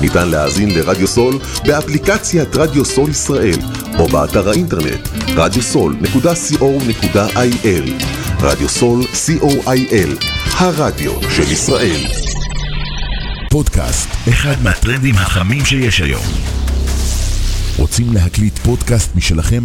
ניתן להאזין לרדיו סול באפליקציית רדיו סול ישראל או באתר האינטרנט radiosol.co.il רדיו סול co.il הרדיו של ישראל פודקאסט, אחד מהטרנדים החמים שיש היום. רוצים להקליט פודקאסט משלכם?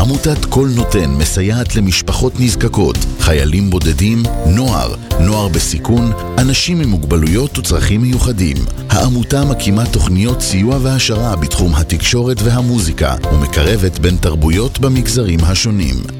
עמותת כל נותן מסייעת למשפחות נזקקות, חיילים בודדים, נוער, נוער בסיכון, אנשים עם מוגבלויות וצרכים מיוחדים. העמותה מקימה תוכניות סיוע והעשרה בתחום התקשורת והמוזיקה ומקרבת בין תרבויות במגזרים השונים.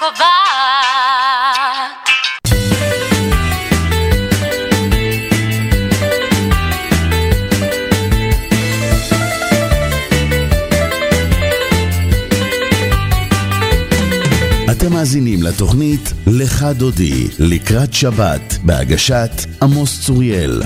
המוזיקה קובעת. אתם מאזינים לתוכנית "לך דודי" לקראת שבת, בהגשת עמוס צוריאל.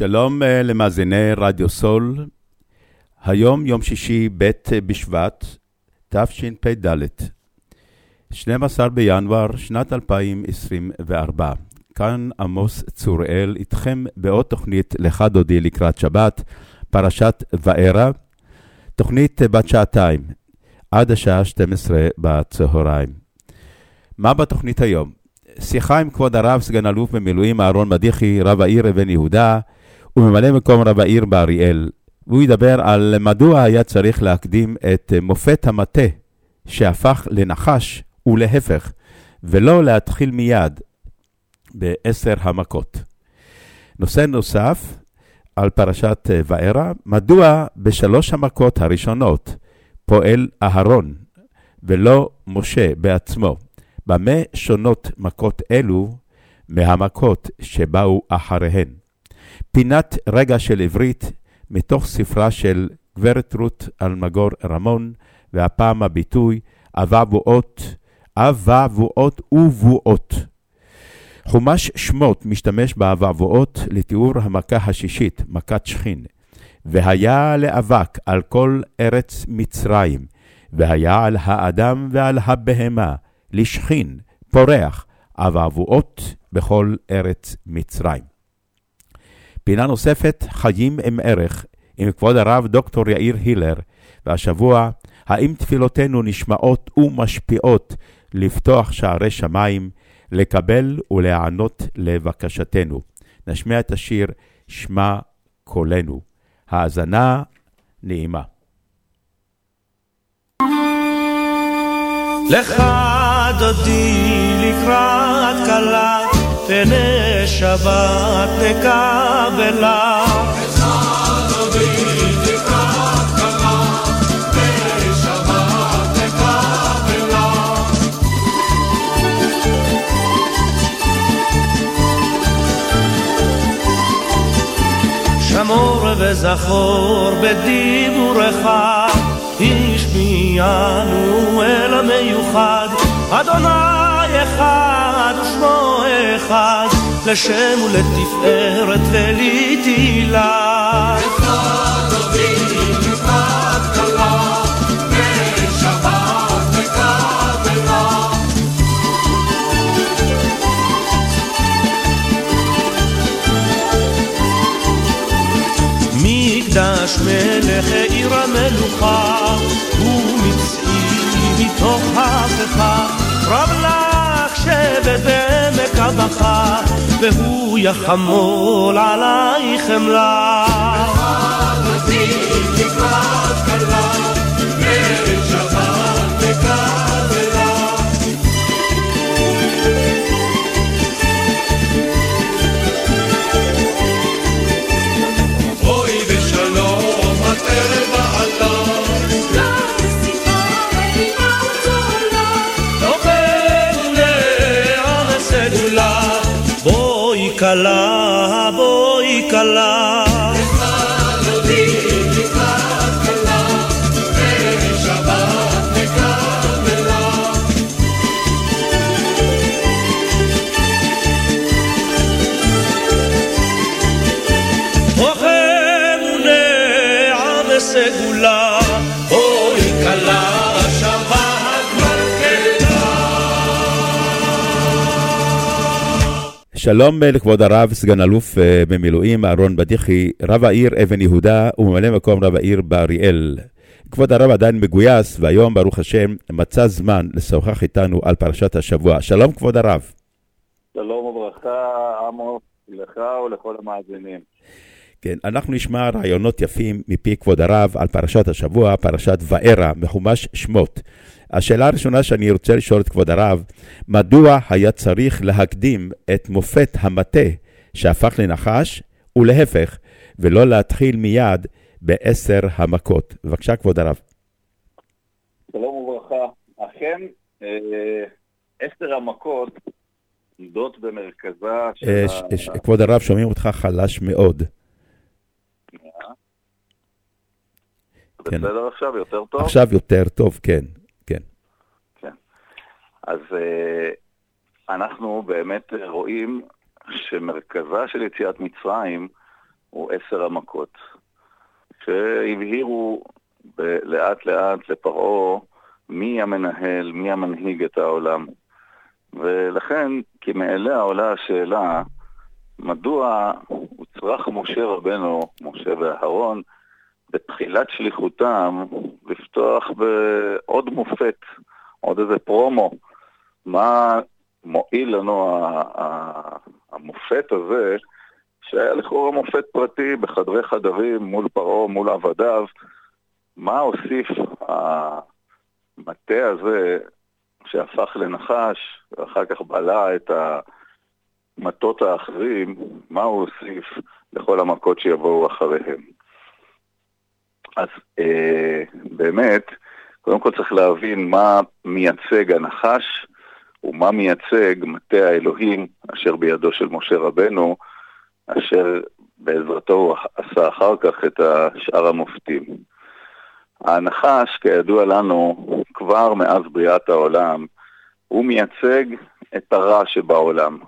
שלום אה, למאזיני רדיו סול. היום יום שישי ב' בשבט תשפ"ד, 12 בינואר שנת 2024. כאן עמוס צוראל איתכם בעוד תוכנית לך דודי לקראת שבת, פרשת וערה, תוכנית בת שעתיים, עד השעה 12 בצהריים. מה בתוכנית היום? שיחה עם כבוד הרב סגן אלוף במילואים אהרון מדיחי, רב העיר אבן יהודה, וממלא מקום רב העיר באריאל. והוא ידבר על מדוע היה צריך להקדים את מופת המטה שהפך לנחש ולהפך, ולא להתחיל מיד בעשר המכות. נושא נוסף על פרשת וערה, מדוע בשלוש המכות הראשונות פועל אהרון ולא משה בעצמו? במה שונות מכות אלו מהמכות שבאו אחריהן? פינת רגע של עברית מתוך ספרה של גברת רות אלמגור רמון, והפעם הביטוי אבבואות, אבבואות ובואות. חומש שמות משתמש באבבואות לתיאור המכה השישית, מכת שכין. והיה לאבק על כל ארץ מצרים, והיה על האדם ועל הבהמה, לשכין, פורח, אבבואות בכל ארץ מצרים. פינה נוספת, חיים עם ערך, עם כבוד הרב דוקטור יאיר הילר, והשבוע, האם תפילותינו נשמעות ומשפיעות לפתוח שערי שמיים, לקבל ולהיענות לבקשתנו. נשמיע את השיר שמע קולנו. האזנה נעימה. לך דודי לקראת כלה, הנה שבת תקבלה. שמור וזכור בדיבורך, השמיענו אל המיוחד, אדוני אחד ושמו אחד, לשם ולתפארת ולתהילה. מקדש מלך עיר המלוכה, ומצעי מתוך הפכה, רב לך שבט בעמק הבכה, והוא יחמול עלייך חמלה. בואי calavo y calavo. שלום אה, לכבוד הרב, סגן אלוף אה, במילואים אהרון בדיחי, רב העיר אבן יהודה וממלא מקום רב העיר באריאל. כבוד הרב עדיין מגויס, והיום, ברוך השם, מצא זמן לשוחח איתנו על פרשת השבוע. שלום, כבוד הרב. שלום וברכה, עמוס, לך ולכל המאזינים. כן, אנחנו נשמע רעיונות יפים מפי כבוד הרב על פרשת השבוע, פרשת וארא, מחומש שמות. השאלה הראשונה שאני רוצה לשאול את כבוד הרב, מדוע היה צריך להקדים את מופת המטה שהפך לנחש, ולהפך, ולא להתחיל מיד בעשר המכות? בבקשה, כבוד הרב. שלום וברכה. אכן, אה, עשר המכות עומדות במרכזה של אה, ה... ש- ש- כבוד הרב, שומעים אותך חלש מאוד. כן. בסדר עכשיו? יותר טוב? עכשיו יותר טוב, כן. אז אה, אנחנו באמת רואים שמרכזה של יציאת מצרים הוא עשר המכות, שהבהירו ב- לאט לאט לפרעה מי המנהל, מי המנהיג את העולם. ולכן, כמאליה עולה השאלה, מדוע הוצרך משה רבנו, משה ואהרון, בתחילת שליחותם, לפתוח בעוד מופת, עוד איזה פרומו, מה מועיל לנו המופת הזה, שהיה לכאורה מופת פרטי בחדרי חדרים מול פרעה, מול עבדיו, מה הוסיף המטה הזה שהפך לנחש, ואחר כך בלע את המטות האחרים, מה הוא הוסיף לכל המכות שיבואו אחריהם. אז אה, באמת, קודם כל צריך להבין מה מייצג הנחש ומה מייצג מטה האלוהים אשר בידו של משה רבנו, אשר בעזרתו הוא עשה אחר כך את שאר המופתים. הנחש, כידוע לנו, כבר מאז בריאת העולם, הוא מייצג את הרע שבעולם.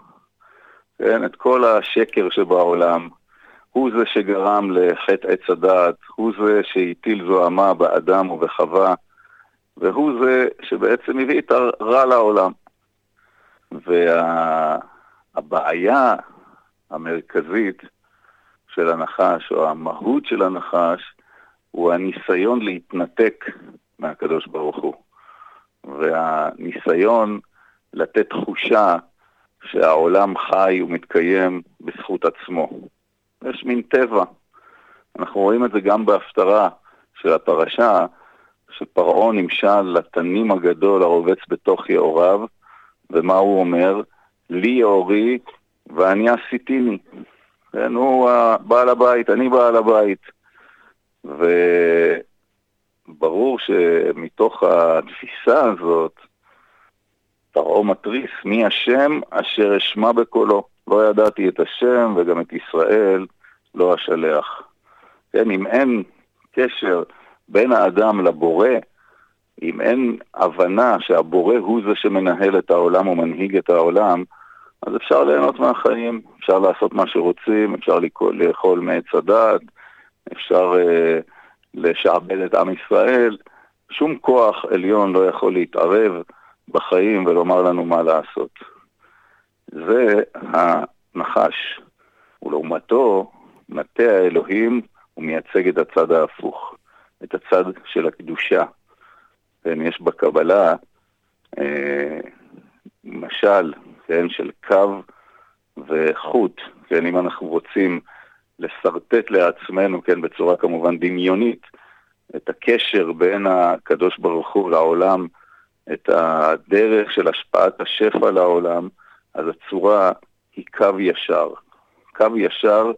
כן, את כל השקר שבעולם. הוא זה שגרם לחטא עץ הדעת, הוא זה שהטיל זוהמה באדם ובחווה, והוא זה שבעצם הביא את הרע לעולם. והבעיה המרכזית של הנחש, או המהות של הנחש, הוא הניסיון להתנתק מהקדוש ברוך הוא. והניסיון לתת תחושה שהעולם חי ומתקיים בזכות עצמו. יש מין טבע. אנחנו רואים את זה גם בהפטרה של הפרשה, שפרעה נמשל לתנים הגדול הרובץ בתוך יאוריו, ומה הוא אומר? לי יאורי ואני עשיתיני. כן, הוא בעל הבית, אני בעל הבית. וברור שמתוך התפיסה הזאת, פרעה מתריס, מי השם אשר אשמע בקולו. לא ידעתי את השם וגם את ישראל לא אשלח. כן, אם אין קשר בין האדם לבורא, אם אין הבנה שהבורא הוא זה שמנהל את העולם ומנהיג את העולם, אז אפשר ליהנות מהחיים, אפשר לעשות מה שרוצים, אפשר לאכול מעץ הדעת, אפשר אה, לשעבד את עם ישראל. שום כוח עליון לא יכול להתערב בחיים ולומר לנו מה לעשות. זה הנחש, ולעומתו, מטה האלוהים הוא מייצג את הצד ההפוך, את הצד של הקדושה. כן, יש בקבלה אה, משל, כן, של קו וחוט, כן, אם אנחנו רוצים לשרטט לעצמנו, כן, בצורה כמובן דמיונית, את הקשר בין הקדוש ברוך הוא לעולם, את הדרך של השפעת השפע לעולם, אז הצורה היא קו ישר. קו ישר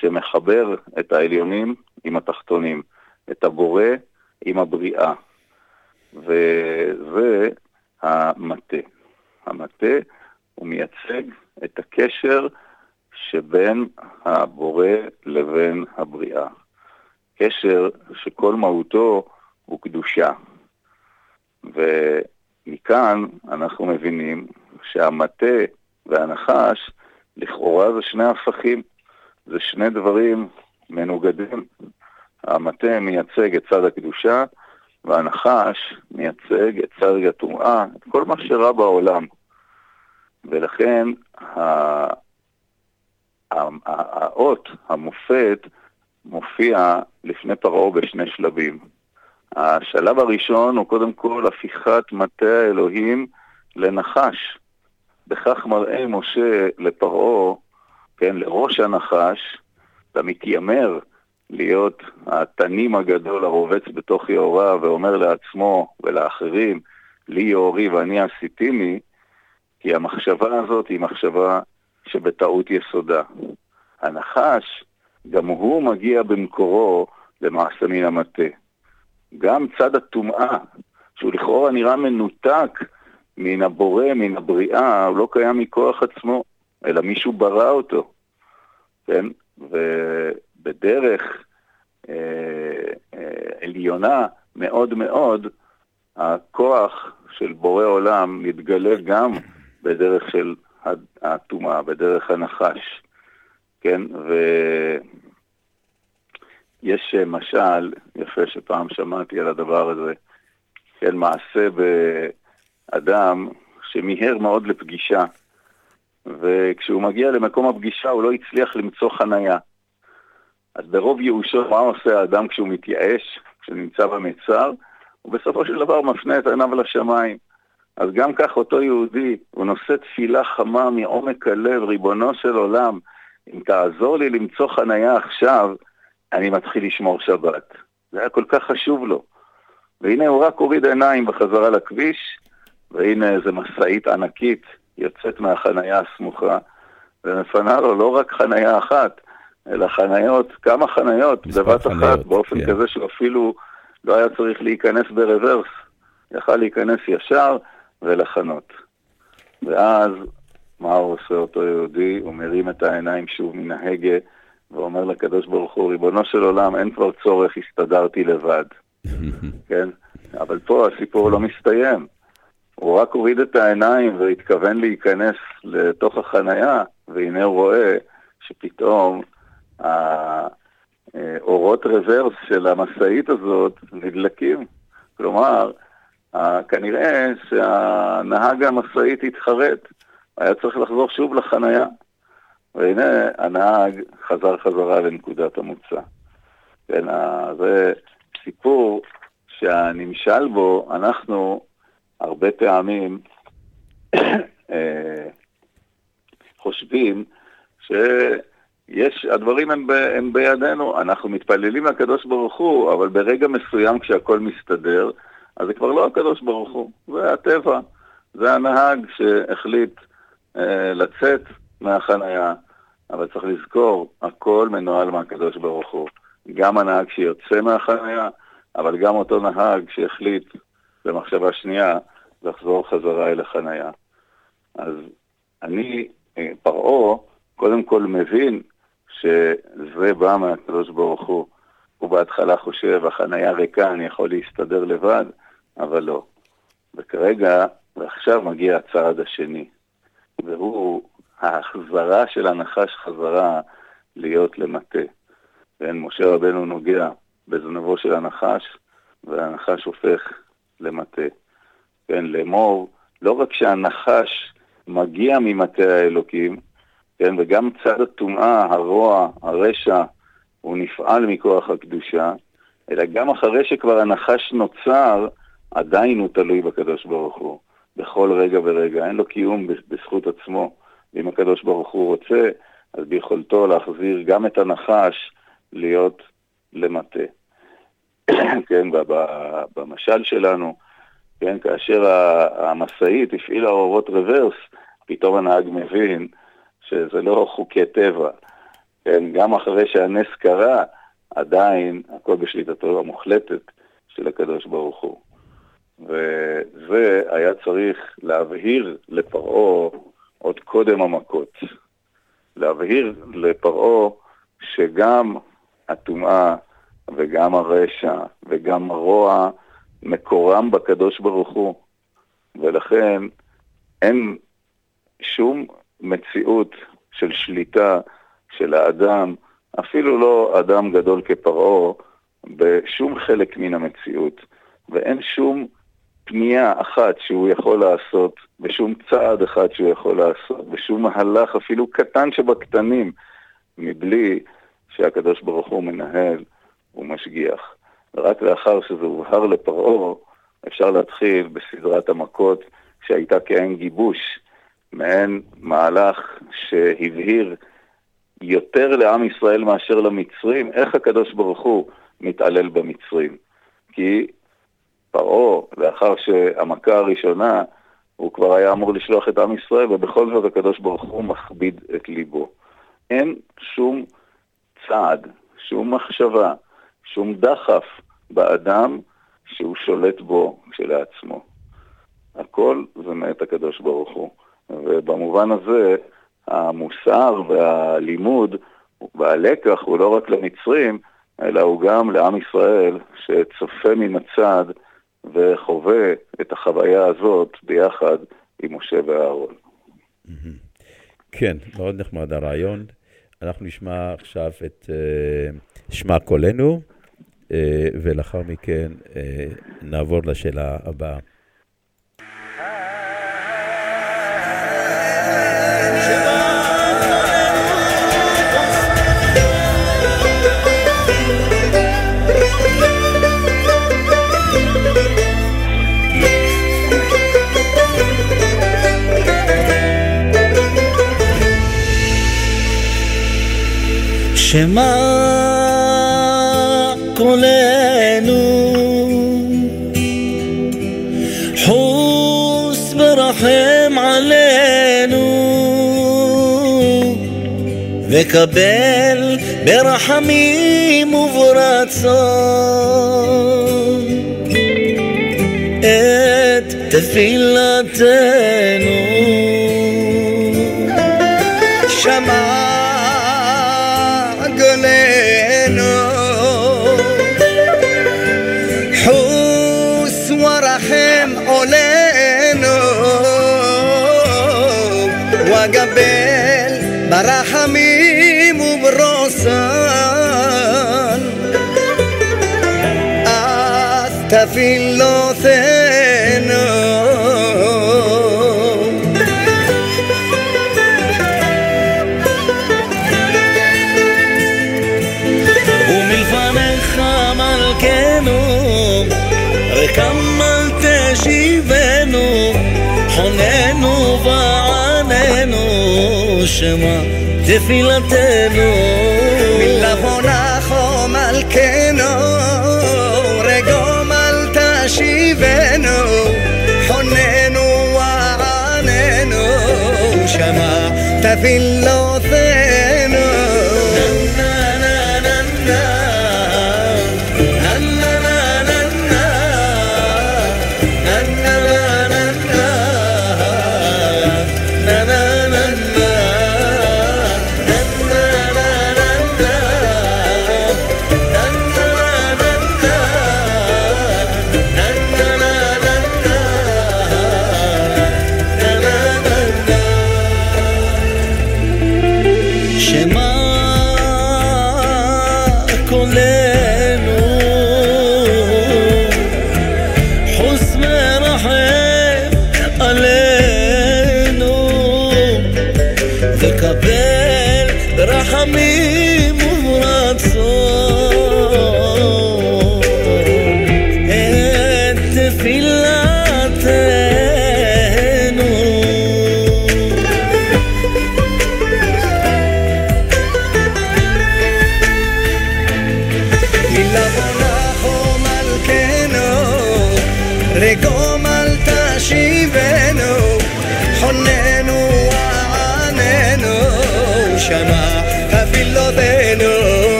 שמחבר את העליונים עם התחתונים, את הבורא עם הבריאה. וזה המטה. המטה הוא מייצג את הקשר שבין הבורא לבין הבריאה. קשר שכל מהותו הוא קדושה. ומכאן אנחנו מבינים שהמטה והנחש לכאורה זה שני הפכים, זה שני דברים מנוגדים. המטה מייצג את צד הקדושה, והנחש מייצג את צד הטומאה, את כל מה שרע בעולם. ולכן האות, המופת, מופיע לפני פרעה בשני שלבים. השלב הראשון הוא קודם כל הפיכת מטה האלוהים לנחש. בכך מראה משה לפרעה, כן, לראש הנחש, המתיימר להיות התנים הגדול הרובץ בתוך יאורה ואומר לעצמו ולאחרים, לי יאורי ואני עשיתיני, כי המחשבה הזאת היא מחשבה שבטעות יסודה. הנחש, גם הוא מגיע במקורו למעשה מן המטה. גם צד הטומאה, שהוא לכאורה נראה מנותק מן הבורא, מן הבריאה, הוא לא קיים מכוח עצמו, אלא מישהו ברא אותו, כן? ובדרך אה, אה, עליונה מאוד מאוד, הכוח של בורא עולם מתגלה גם בדרך של הטומאה, בדרך הנחש, כן? ויש משל יפה שפעם שמעתי על הדבר הזה, כן, מעשה באדם שמיהר מאוד לפגישה, וכשהוא מגיע למקום הפגישה הוא לא הצליח למצוא חנייה. אז ברוב ייאושו, מה עושה האדם כשהוא מתייאש, כשהוא נמצא במצר? הוא בסופו של דבר מפנה את עיניו לשמיים. אז גם כך אותו יהודי, הוא נושא תפילה חמה מעומק הלב, ריבונו של עולם, אם תעזור לי למצוא חנייה עכשיו, אני מתחיל לשמור שבת. זה היה כל כך חשוב לו. והנה הוא רק הוריד עיניים בחזרה לכביש, והנה איזה משאית ענקית יוצאת מהחנייה הסמוכה, ומפנה לו לא רק חנייה אחת, אלא חניות, כמה חניות בבת אחת, באופן כן. כזה שאפילו לא היה צריך להיכנס ברוורס, יכל להיכנס ישר ולחנות. ואז, מה הוא עושה אותו יהודי? הוא מרים את העיניים שוב מן ההגה, ואומר לקדוש ברוך הוא, ריבונו של עולם, אין כבר צורך, הסתדרתי לבד. כן? אבל פה הסיפור לא מסתיים. הוא רק הוריד את העיניים והתכוון להיכנס לתוך החנייה, והנה הוא רואה שפתאום האורות רוורס של המשאית הזאת נדלקים. כלומר, כנראה שהנהג המשאית התחרט, היה צריך לחזור שוב לחנייה. והנה הנהג חזר חזרה לנקודת המוצא. כן, זה סיפור שהנמשל בו, אנחנו הרבה פעמים אה, חושבים שיש, הדברים הם, ב, הם בידינו, אנחנו מתפללים לקדוש ברוך הוא, אבל ברגע מסוים כשהכול מסתדר, אז זה כבר לא הקדוש ברוך הוא, זה הטבע, זה הנהג שהחליט אה, לצאת מהחנייה, אבל צריך לזכור, הכל מנוהל מהקדוש ברוך הוא. גם הנהג שיוצא מהחנייה, אבל גם אותו נהג שהחליט במחשבה שנייה לחזור חזרה אל החנייה. אז אני, אה, פרעה, קודם כל מבין שזה בא מהקדוש ברוך הוא, הוא בהתחלה חושב, החנייה ריקה, אני יכול להסתדר לבד, אבל לא. וכרגע, ועכשיו מגיע הצעד השני, והוא ההחזרה של הנחש חזרה להיות למטה. כן, משה רבנו נוגע בזנבו של הנחש, והנחש הופך למטה. כן, לאמור, לא רק שהנחש מגיע ממטה האלוקים, כן, וגם צד הטומאה, הרוע, הרשע, הוא נפעל מכוח הקדושה, אלא גם אחרי שכבר הנחש נוצר, עדיין הוא תלוי בקדוש ברוך הוא, בכל רגע ורגע, אין לו קיום בזכות עצמו. ואם הקדוש ברוך הוא רוצה, אז ביכולתו להחזיר גם את הנחש להיות למטה. כן, במשל שלנו, כן, כאשר המשאית הפעילה אורות רוורס, פתאום הנהג מבין שזה לא חוקי טבע. כן, גם אחרי שהנס קרה, עדיין הכל בשליטתו המוחלטת של הקדוש ברוך הוא. וזה היה צריך להבהיר לפרעה עוד קודם המכות. להבהיר לפרעה שגם הטומאה וגם הרשע וגם הרוע מקורם בקדוש ברוך הוא, ולכן אין שום מציאות של שליטה של האדם, אפילו לא אדם גדול כפרעה, בשום חלק מן המציאות, ואין שום פנייה אחת שהוא יכול לעשות, ושום צעד אחד שהוא יכול לעשות, ושום מהלך אפילו קטן שבקטנים, מבלי שהקדוש ברוך הוא מנהל ומשגיח. ורק לאחר שזה הובהר לפרעה, אפשר להתחיל בסדרת המכות שהייתה כעין גיבוש, מעין מהלך שהבהיר יותר לעם ישראל מאשר למצרים, איך הקדוש ברוך הוא מתעלל במצרים. כי פרעה, לאחר שהמכה הראשונה, הוא כבר היה אמור לשלוח את עם ישראל, ובכל זאת הקדוש ברוך הוא מכביד את ליבו. אין שום צעד, שום מחשבה, שום דחף באדם שהוא שולט בו כשלעצמו. הכל זה מאת הקדוש ברוך הוא. ובמובן הזה, המוסר והלימוד והלקח הוא לא רק למצרים, אלא הוא גם לעם ישראל שצופה מן הצד וחווה את החוויה הזאת ביחד עם משה ואהרון. כן, מאוד נחמד הרעיון. אנחנו נשמע עכשיו את uh, שמע קולנו, uh, ולאחר מכן uh, נעבור לשאלה הבאה. שמע קולנו חוס ורחם עלינו וקבל ברחמים וברצון את תפילתנו שמע תפילותינו ומלפניך מלכנו רקם אל תשיבנו חוננו ועננו שמע תפילתנו שמע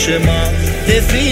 başıma Nefret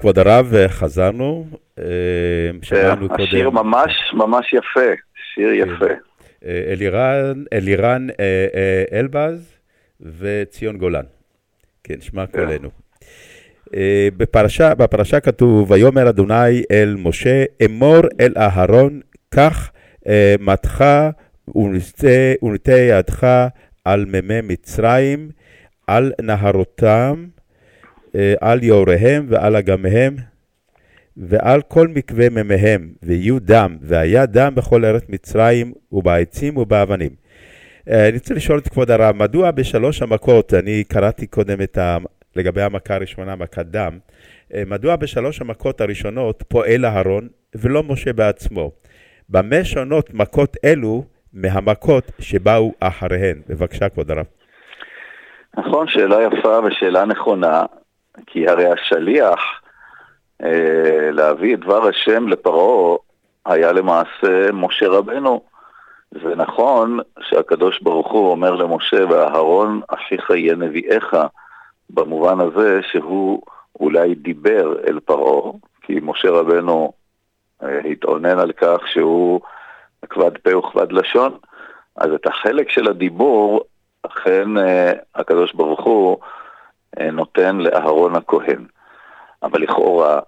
כבוד הרב, חזרנו, אה, שמענו קודם... השיר ממש ממש יפה, שיר יפה. אה, אלירן, אלירן אה, אלבז וציון גולן. כן, שמע קולנו. אה, בפרשה, בפרשה כתוב, ויאמר אדוני אל משה, אמור אל אהרון, קח מתך ונטה ידך על מימי מצרים, על נהרותם, על יאוריהם ועל אגמיהם, ועל כל מקווה מימיהם, ויהיו דם, והיה דם בכל ארץ מצרים, ובעצים ובאבנים. אה, אני רוצה לשאול את כבוד הרב, מדוע בשלוש המכות, אני קראתי קודם את ה... לגבי המכה הראשונה, מכת דם, אה, מדוע בשלוש המכות הראשונות פועל אהרון ולא משה בעצמו? במה שונות מכות אלו מהמכות שבאו אחריהן? בבקשה, כבוד הרב. נכון, שאלה יפה ושאלה נכונה, כי הרי השליח אה, להביא את דבר השם לפרעה היה למעשה משה רבנו. זה נכון שהקדוש ברוך הוא אומר למשה, ואהרון אחיך יהיה נביאך, במובן הזה שהוא אולי דיבר אל פרעה, כי משה רבנו אה, התאונן על כך שהוא כבד פה וכבד לשון, אז את החלק של הדיבור, אכן אה, הקדוש ברוך הוא נותן לאהרון הכהן. אבל לכאורה,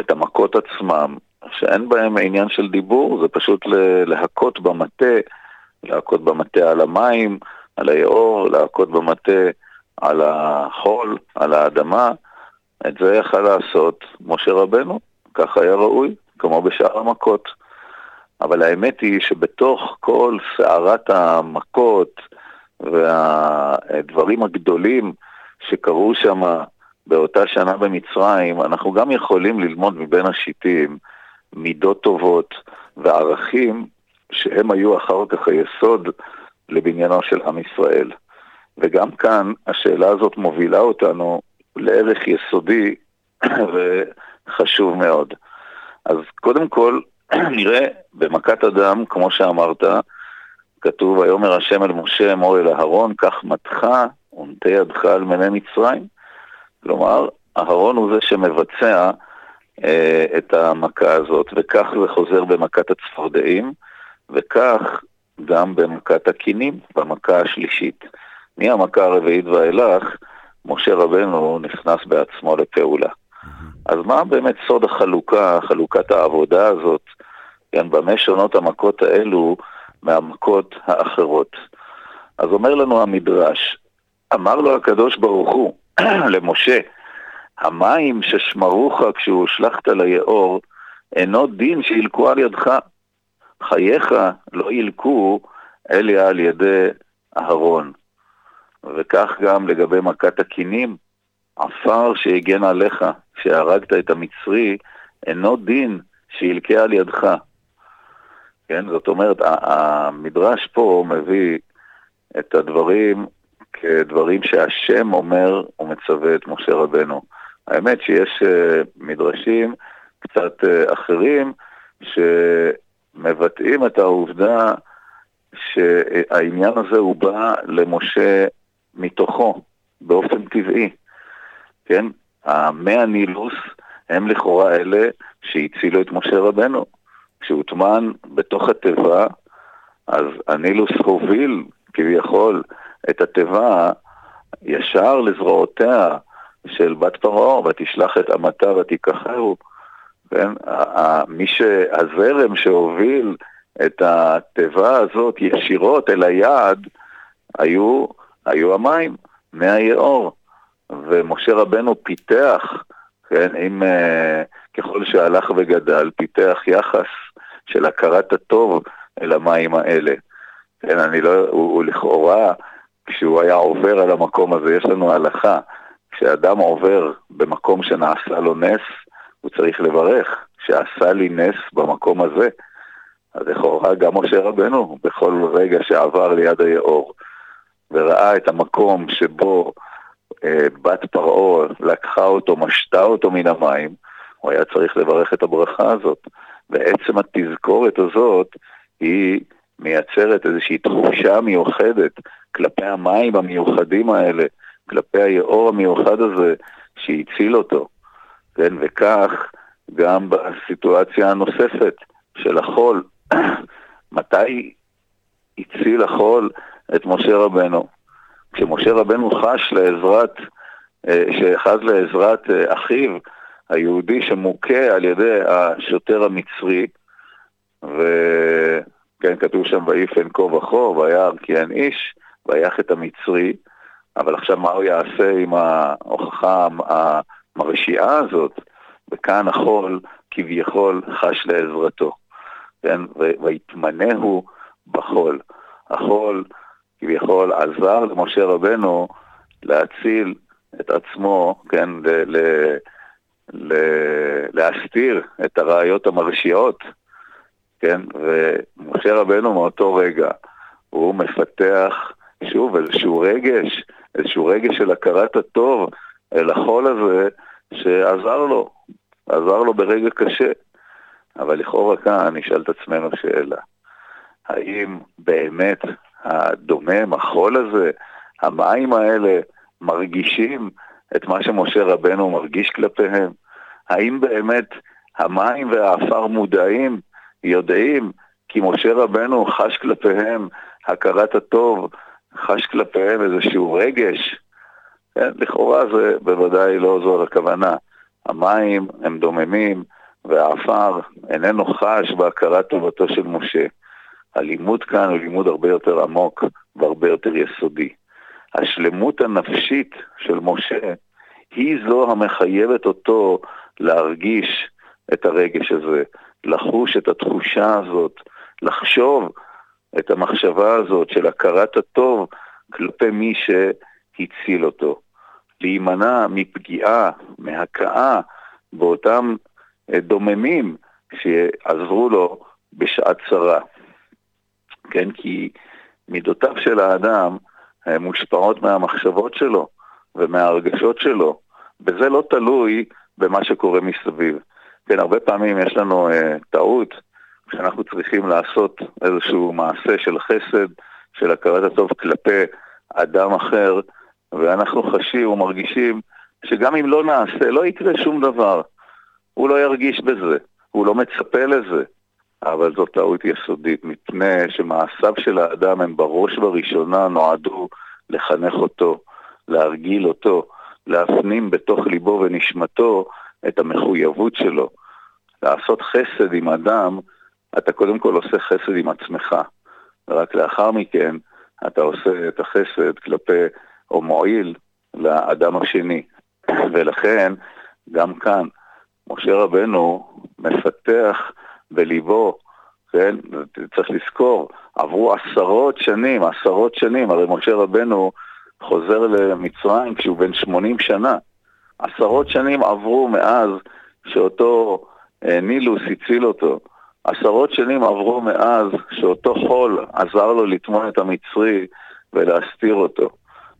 את המכות עצמם, שאין בהם עניין של דיבור, זה פשוט להכות במטה, להכות במטה על המים, על היאור, להכות במטה על החול, על האדמה. את זה יכל לעשות משה רבנו, כך היה ראוי, כמו בשאר המכות. אבל האמת היא שבתוך כל סערת המכות והדברים הגדולים שקרו שם באותה שנה במצרים, אנחנו גם יכולים ללמוד מבין השיטים מידות טובות וערכים שהם היו אחר כך היסוד לבניינו של עם ישראל. וגם כאן השאלה הזאת מובילה אותנו לערך יסודי וחשוב מאוד. אז קודם כל, נראה במכת אדם, כמו שאמרת, כתוב, ויאמר השם אל משה אמור אל אהרון, קח מתך ונטה ידך על מני מצרים. כלומר, אהרון הוא זה שמבצע אה, את המכה הזאת, וכך זה חוזר במכת הצפרדעים, וכך גם במכת הקינים, במכה השלישית. מהמכה הרביעית ואילך, משה רבנו נכנס בעצמו לפעולה. אז מה באמת סוד החלוקה, חלוקת העבודה הזאת, כן, במה שונות המכות האלו מהמכות האחרות? אז אומר לנו המדרש, אמר לו הקדוש ברוך הוא למשה, המים ששמרוך כשהושלכת ליאור, אינו דין שילקו על ידך. חייך לא ילקו אליה על ידי אהרון. וכך גם לגבי מכת הכינים, עפר שהגן עליך, שהרגת את המצרי, אינו דין שילקה על ידך. כן, זאת אומרת, המדרש פה מביא את הדברים כדברים שהשם אומר ומצווה את משה רבנו. האמת שיש אה, מדרשים קצת אה, אחרים שמבטאים את העובדה שהעניין הזה הוא בא למשה מתוכו, באופן טבעי. כן? המי הנילוס הם לכאורה אלה שהצילו את משה רבנו. כשהוא טמן בתוך התיבה, אז הנילוס הוביל כביכול את התיבה ישר לזרועותיה של בת פרעה, ותשלח את אמתה ותיקחהו. כן? מי שהזרם שהוביל את התיבה הזאת ישירות אל היעד, היו, היו המים, מי היאור. ומשה רבנו פיתח, כן, אם uh, ככל שהלך וגדל, פיתח יחס של הכרת הטוב אל המים האלה. כן, אני לא, הוא, הוא לכאורה, כשהוא היה עובר על המקום הזה, יש לנו הלכה, כשאדם עובר במקום שנעשה לו נס, הוא צריך לברך, שעשה לי נס במקום הזה. אז לכאורה גם משה רבנו, בכל רגע שעבר ליד היאור, וראה את המקום שבו אה, בת פרעה לקחה אותו, משתה אותו מן המים, הוא היה צריך לברך את הברכה הזאת. ועצם התזכורת הזאת היא מייצרת איזושהי תחושה מיוחדת כלפי המים המיוחדים האלה, כלפי היאור המיוחד הזה שהציל אותו. כן, וכך גם בסיטואציה הנוספת של החול. מתי הציל החול את משה רבנו? כשמשה רבנו חש לעזרת, אה, שחז לעזרת אה, אחיו היהודי שמוכה על ידי השוטר המצרי, וכן כתוב שם ויפן כה וכה, וירא כי אין איש, את המצרי, אבל עכשיו מה הוא יעשה עם ההוכחה המרשיעה הזאת? וכאן החול כביכול חש לעזרתו, כן? ויתמנהו בחול. החול כביכול עזר למשה רבנו להציל את עצמו, כן, ל- ל- ל- להסתיר את הראיות המרשיעות, כן, ומשה רבנו מאותו רגע, הוא מפתח שוב איזשהו רגש, איזשהו רגש של הכרת הטוב אל החול הזה שעזר לו, עזר לו ברגע קשה. אבל לכאורה כאן נשאל את עצמנו שאלה, האם באמת הדומם, החול הזה, המים האלה, מרגישים את מה שמשה רבנו מרגיש כלפיהם? האם באמת המים והעפר מודעים, יודעים, כי משה רבנו חש כלפיהם הכרת הטוב, חש כלפיהם איזשהו רגש? כן, לכאורה זה בוודאי לא זו הכוונה. המים הם דוממים והעפר איננו חש בהכרת טובתו של משה. הלימוד כאן הוא לימוד הרבה יותר עמוק והרבה יותר יסודי. השלמות הנפשית של משה היא זו המחייבת אותו להרגיש את הרגש הזה, לחוש את התחושה הזאת, לחשוב את המחשבה הזאת של הכרת הטוב כלפי מי שהציל אותו. להימנע מפגיעה, מהכאה באותם אה, דוממים שעזרו לו בשעת צרה. כן, כי מידותיו של האדם מושפעות מהמחשבות שלו ומההרגשות שלו, וזה לא תלוי במה שקורה מסביב. כן, הרבה פעמים יש לנו אה, טעות כשאנחנו צריכים לעשות איזשהו מעשה של חסד, של הכרת הטוב כלפי אדם אחר, ואנחנו חשים ומרגישים שגם אם לא נעשה, לא יקרה שום דבר. הוא לא ירגיש בזה, הוא לא מצפה לזה. אבל זו טעות יסודית, מפני שמעשיו של האדם הם בראש ובראשונה נועדו לחנך אותו, להרגיל אותו, להפנים בתוך ליבו ונשמתו את המחויבות שלו. לעשות חסד עם אדם, אתה קודם כל עושה חסד עם עצמך, ורק לאחר מכן אתה עושה את החסד כלפי, או מועיל, לאדם השני. ולכן, גם כאן, משה רבנו מפתח בליבו, כן? צריך לזכור, עברו עשרות שנים, עשרות שנים, הרי משה רבנו חוזר למצרים כשהוא בן 80 שנה. עשרות שנים עברו מאז שאותו אה, נילוס הציל אותו. עשרות שנים עברו מאז שאותו חול עזר לו לטמון את המצרי ולהסתיר אותו.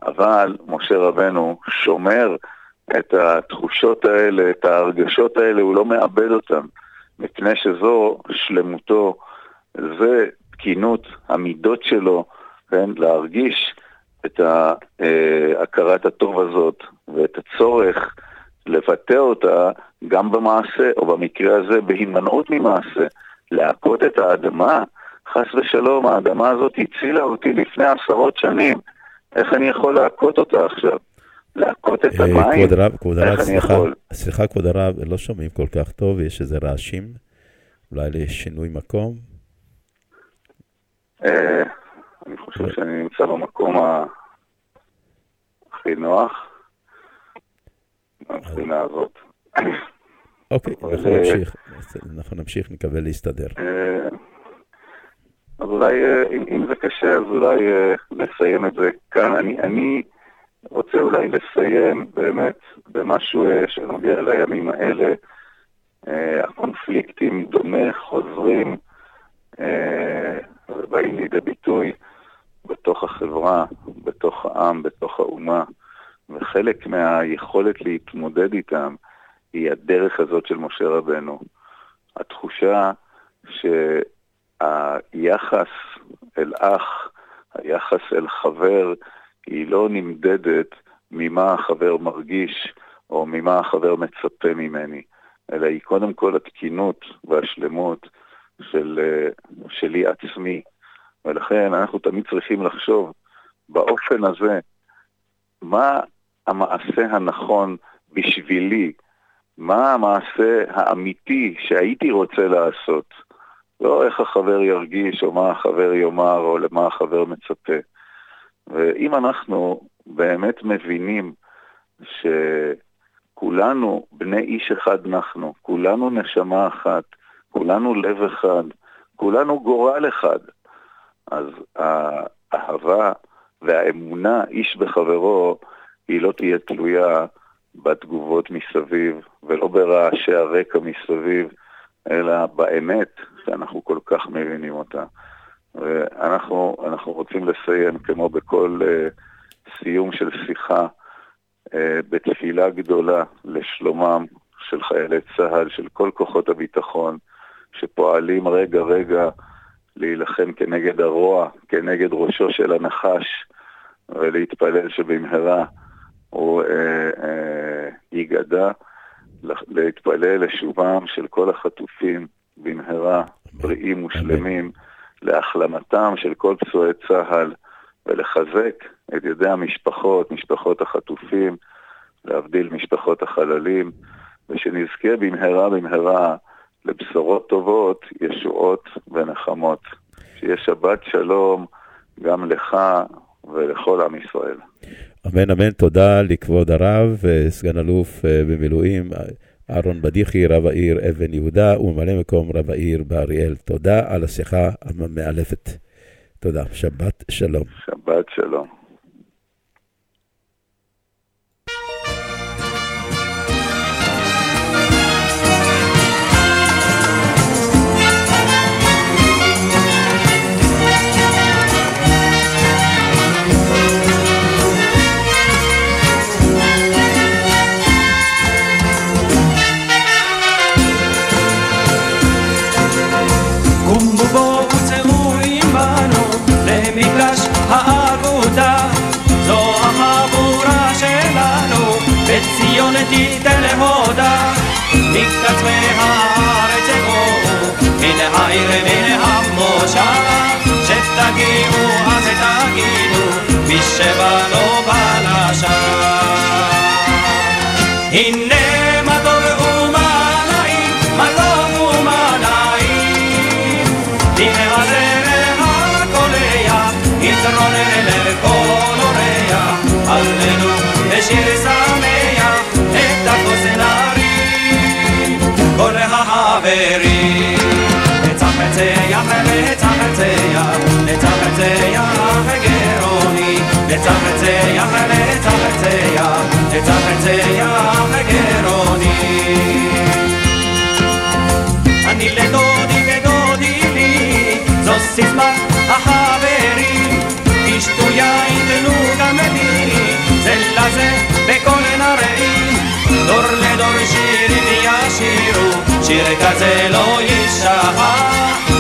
אבל משה רבנו שומר את התחושות האלה, את ההרגשות האלה, הוא לא מאבד אותן, מפני שזו שלמותו, זה תקינות המידות שלו, כן, להרגיש את הכרת הטוב הזאת ואת הצורך לבטא אותה גם במעשה, או במקרה הזה בהימנעות ממעשה, להכות את האדמה, חס ושלום, האדמה הזאת הצילה אותי לפני עשרות שנים, איך אני יכול להכות אותה עכשיו? להכות את אה, המים? כבוד הרב, כבוד הרב, סליחה? סליחה כבוד הרב, לא שומעים כל כך טוב, יש איזה רעשים, אולי לשינוי מקום. אה, אני חושב שאני נמצא במקום הכי נוח, מהבחינה הזאת. אוקיי, אבל, אנחנו אה, נמשיך, אנחנו נמשיך, נקווה להסתדר. אה, אז אולי, אה, אם, זה קשה, אז אולי נסיים את זה כאן. אני, אני רוצה אולי לסיים באמת במשהו שנוגע לימים האלה. הקונפליקטים דומה חוזרים ובאים לידי ביטוי בתוך החברה, בתוך העם, בתוך האומה, וחלק מהיכולת להתמודד איתם היא הדרך הזאת של משה רבנו. התחושה שהיחס אל אח, היחס אל חבר, היא לא נמדדת ממה החבר מרגיש או ממה החבר מצפה ממני, אלא היא קודם כל התקינות והשלמות של, אה, שלי עצמי. ולכן אנחנו תמיד צריכים לחשוב באופן הזה, מה המעשה הנכון בשבילי, מה המעשה האמיתי שהייתי רוצה לעשות. לא איך החבר ירגיש, או מה החבר יאמר, או למה החבר מצפה. ואם אנחנו באמת מבינים שכולנו בני איש אחד אנחנו, כולנו נשמה אחת, כולנו לב אחד, כולנו גורל אחד, אז האהבה והאמונה איש בחברו היא לא תהיה תלויה בתגובות מסביב ולא ברעשי הרקע מסביב, אלא באמת שאנחנו כל כך מבינים אותה. ואנחנו אנחנו רוצים לסיים, כמו בכל uh, סיום של שיחה, uh, בתפילה גדולה לשלומם של חיילי צה"ל, של כל כוחות הביטחון, שפועלים רגע-רגע להילחם כנגד הרוע, כנגד ראשו של הנחש, ולהתפלל שבמהרה הוא אה, אה, ייגדע, להתפלל לשובם של כל החטופים במהרה, בריאים ושלמים, להחלמתם של כל פצועי צה"ל, ולחזק את ידי המשפחות, משפחות החטופים, להבדיל משפחות החללים, ושנזכה במהרה במהרה לבשורות טובות, ישועות ונחמות. שיהיה שבת שלום גם לך ולכל עם ישראל. אמן אמן, תודה לכבוד הרב, אה, סגן אלוף אה, במילואים, אהרון בדיחי, רב העיר אבן יהודה וממלא מקום רב העיר באריאל. תודה על השיחה המאלפת. תודה, שבת שלום. שבת שלום. מקצווי הארץ בואו מן העיר מן המושב שתגיעו אז תגידו מי שבא לא בא לשם הכוס נרים כל החברים מצח מצח לצחצח, לצחצח, לצחצח גרוני, לצחצח, לצחצח, לצחצח גרוני. אני לדודי ודודי לי, זו סיסמת החברים, תשתו יין תנו גם לי, זה לזה בכל נרעים, דור לדור שירים ישירו, שיר כזה לא יישכח,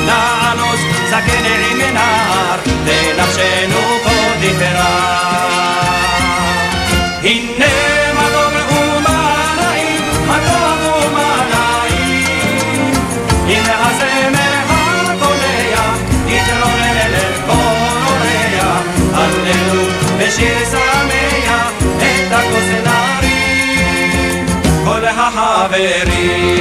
נענוס זקן עם נער, לנפשנו כה תפרח. הנה מה טוב ומה נעים, מה טוב ומה נעים, הנה הזמר הקולע, יתרונן אל אורח, הללו בשיר שמח, את הכוס נרים, כל החברים.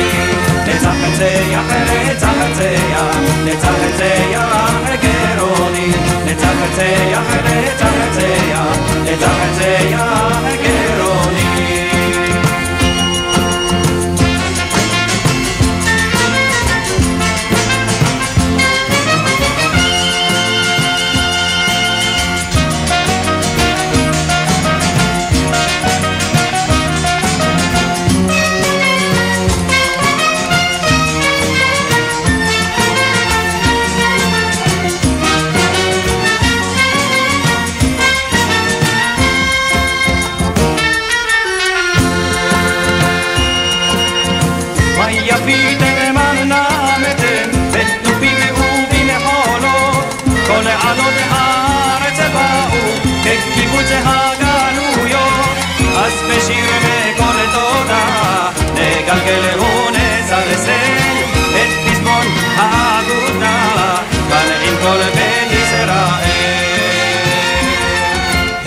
לצחצח, לצחצח, לצחצח גרוני, לצחצח, לצחצח, לצחצח גרוני.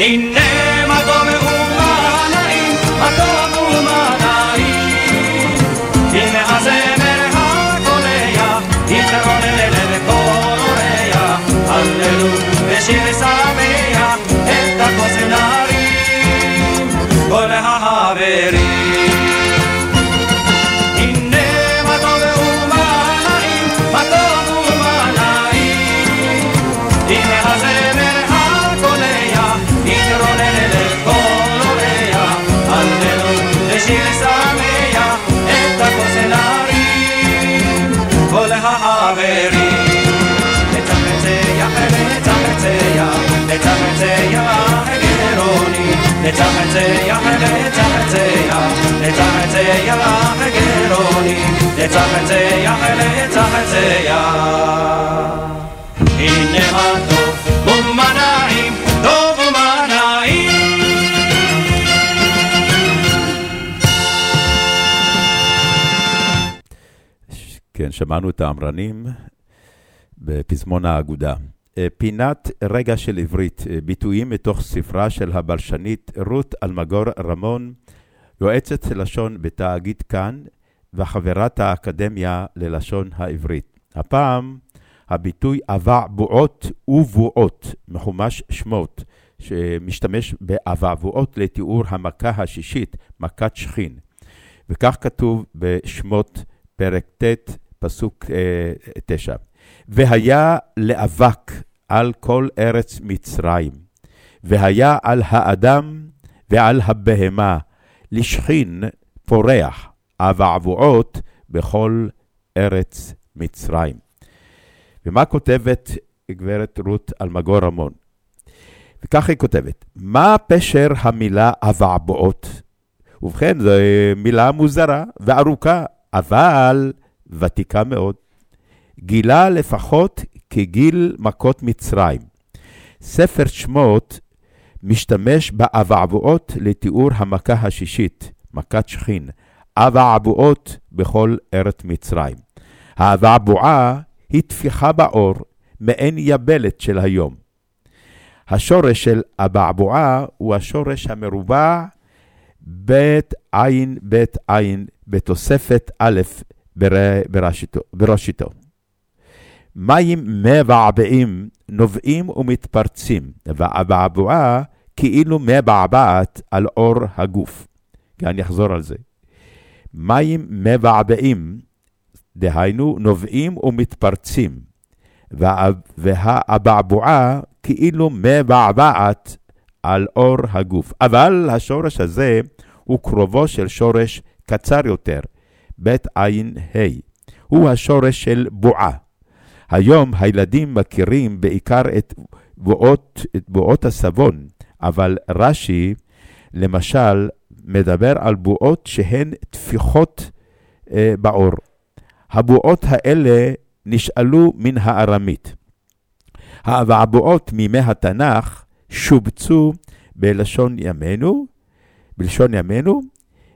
הנה מה טוב ומה נעים, מה טוב ומה נעים, הנה הזמר הקולע, יתרונן אל כל אורח, הללו ושיר שמח, את הכוס נרים, כל החברים. גרוני, לצחצח, לצחצח, לצחצח גרוני, לצחצח, לצחצח. הנה מה טוב ומה נעים, טוב ומה נעים. כן, שמענו את האמרנים בפזמון האגודה. אה, פינת רגע של עברית, אה, ביטויים מתוך ספרה של הבלשנית רות אלמגור רמון, יועצת לשון בתאגיד כאן וחברת האקדמיה ללשון העברית. הפעם הביטוי אבעבועות ובועות, מחומש שמות, שמשתמש באבעבועות לתיאור המכה השישית, מכת שכין. וכך כתוב בשמות פרק ט', פסוק אה, תשע. והיה לאבק על כל ארץ מצרים, והיה על האדם ועל הבהמה, לשכין פורח, אבעבועות בכל ארץ מצרים. ומה כותבת גברת רות אלמגור רמון? וכך היא כותבת, מה פשר המילה אבעבועות? ובכן, זו מילה מוזרה וארוכה, אבל ותיקה מאוד. גילה לפחות כגיל מכות מצרים. ספר שמות משתמש באבעבועות לתיאור המכה השישית, מכת שכין, אבעבועות בכל ארץ מצרים. האבעבועה היא טפיחה בעור, מעין יבלת של היום. השורש של אבעבועה הוא השורש המרובע בית עין בית עין בתוספת א' בר- בראשיתו. בראשיתו. מים מבעבעים נובעים ומתפרצים, והאבעבועה כאילו מבעבעת על אור הגוף. אני אחזור על זה. מים מבעבעים, דהיינו נובעים ומתפרצים, והאבעבועה כאילו מבעבעת על אור הגוף. אבל השורש הזה הוא קרובו של שורש קצר יותר, בית עין ה', הוא השורש של בועה. היום הילדים מכירים בעיקר את בועות, את בועות הסבון, אבל רש"י, למשל, מדבר על בועות שהן טפיחות אה, בעור. הבועות האלה נשאלו מן הארמית. הבועות מימי התנ"ך שובצו בלשון ימינו, בלשון ימינו,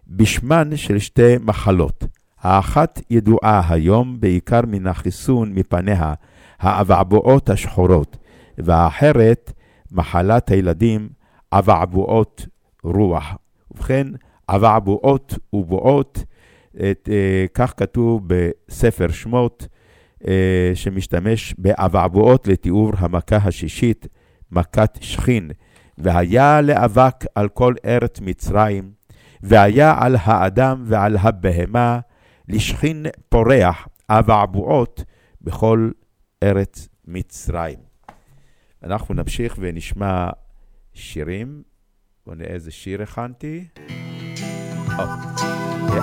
בשמן של שתי מחלות. האחת ידועה היום בעיקר מן החיסון מפניה, האבעבועות השחורות, והאחרת, מחלת הילדים, אבעבועות רוח. ובכן, אבעבועות ובועות, את, אה, כך כתוב בספר שמות, אה, שמשתמש באבעבועות לתיאור המכה השישית, מכת שכין, והיה לאבק על כל ארץ מצרים, והיה על האדם ועל הבהמה, לשכין פורח אבעבועות בכל ארץ מצרים. אנחנו נמשיך ונשמע שירים. בואו נראה איזה שיר הכנתי.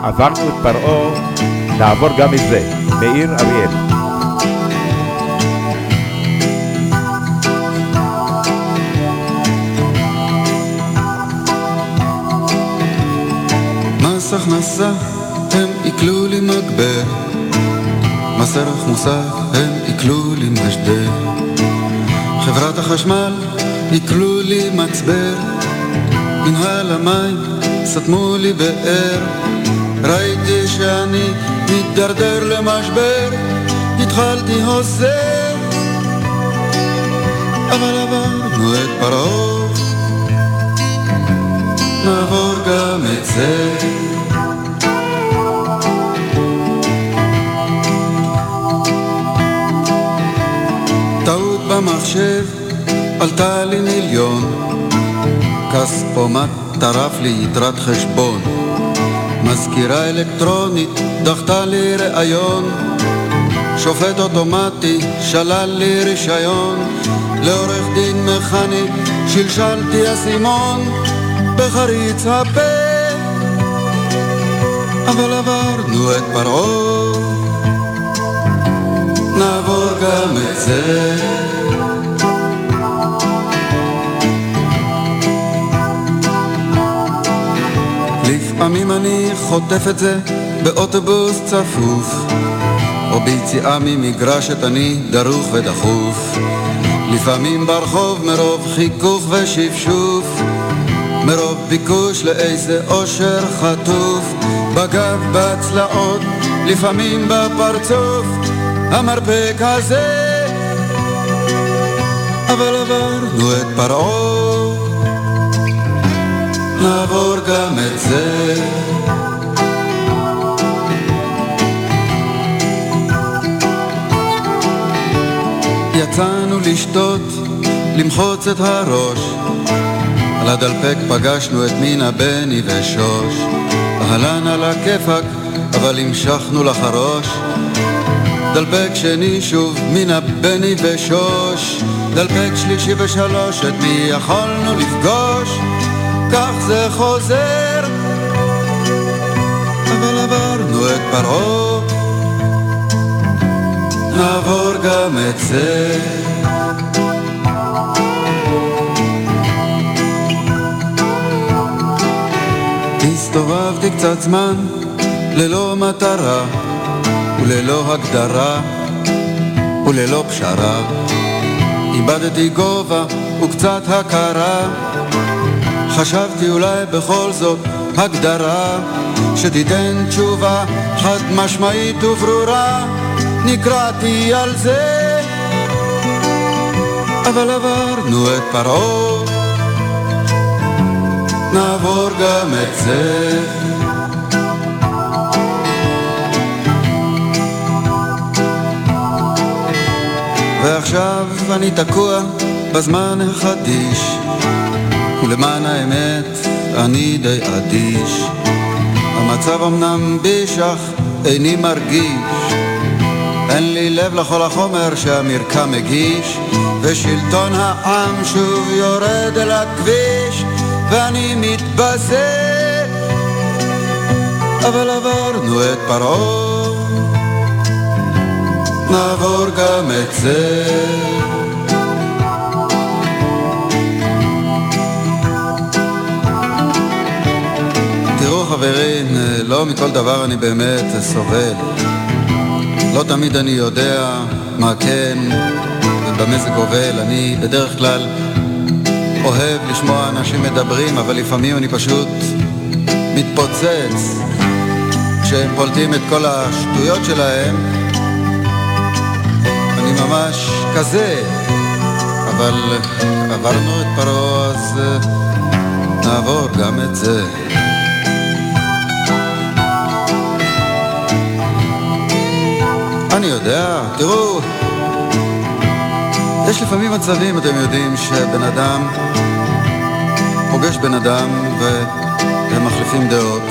עברנו את פרעה, נעבור גם את זה. מאיר אריאל. מס הכנסה הם עיכלו לי מגבר, מס ערך מוסף הם עיכלו לי משדר, חברת החשמל עיכלו לי מצבר, מנהל המים סתמו לי באר, ראיתי שאני מתדרדר למשבר, התחלתי הוסר, אבל עברנו את פרעה, נעבור גם את זה. במחשב עלתה לי מיליון, כספומט טרף לי יתרת חשבון, מזכירה אלקטרונית דחתה לי ראיון, שופט אוטומטי שלל לי רישיון, לעורך דין מכני שלשלתי אסימון. בחריץ הפה, אבל עברנו את פרעה, נעבור גם את זה. לפעמים אני חוטף את זה באוטובוס צפוף או ביציאה ממגרשת אני דרוך ודחוף. לפעמים ברחוב מרוב חיכוך ושפשוף מרוב ביקוש לאיזה אושר חטוף. בגב, בצלעות, לפעמים בפרצוף המרפק הזה. אבל עברנו את פרעה נעבור גם את זה. יצאנו לשתות, למחוץ את הראש. על הדלפק פגשנו את מינה, בני ושוש. אהלן על הכיפאק, אבל המשכנו לחרוש. דלפק שני שוב, מינה, בני ושוש. דלפק שלישי ושלוש, את מי יכולנו לפגוש? כך זה חוזר. אבל עברנו את פרעה, נעבור גם את זה. הסתובבתי קצת זמן ללא מטרה וללא הגדרה וללא פשרה. איבדתי גובה וקצת הכרה חשבתי אולי בכל זאת הגדרה שתיתן תשובה חד משמעית וברורה נקרעתי על זה. אבל עברנו את פרעה נעבור גם את זה. ועכשיו אני תקוע בזמן החדיש ולמען האמת אני די אדיש. המצב אמנם בישך, איני מרגיש, אין לי לב לכל החומר שהמרקם מגיש, ושלטון העם שוב יורד אל הכביש, ואני מתבזה. אבל עברנו את פרעה, נעבור גם את זה. חברים, לא מכל דבר אני באמת סובל. לא תמיד אני יודע מה כן ובמה זה גובל. אני בדרך כלל אוהב לשמוע אנשים מדברים, אבל לפעמים אני פשוט מתפוצץ כשהם פולטים את כל השטויות שלהם. אני ממש כזה, אבל עברנו את פרעה, אז אה, נעבור גם את זה. אני יודע, תראו, יש לפעמים מצבים, אתם יודעים, שבן אדם פוגש בן אדם והם מחליפים דעות,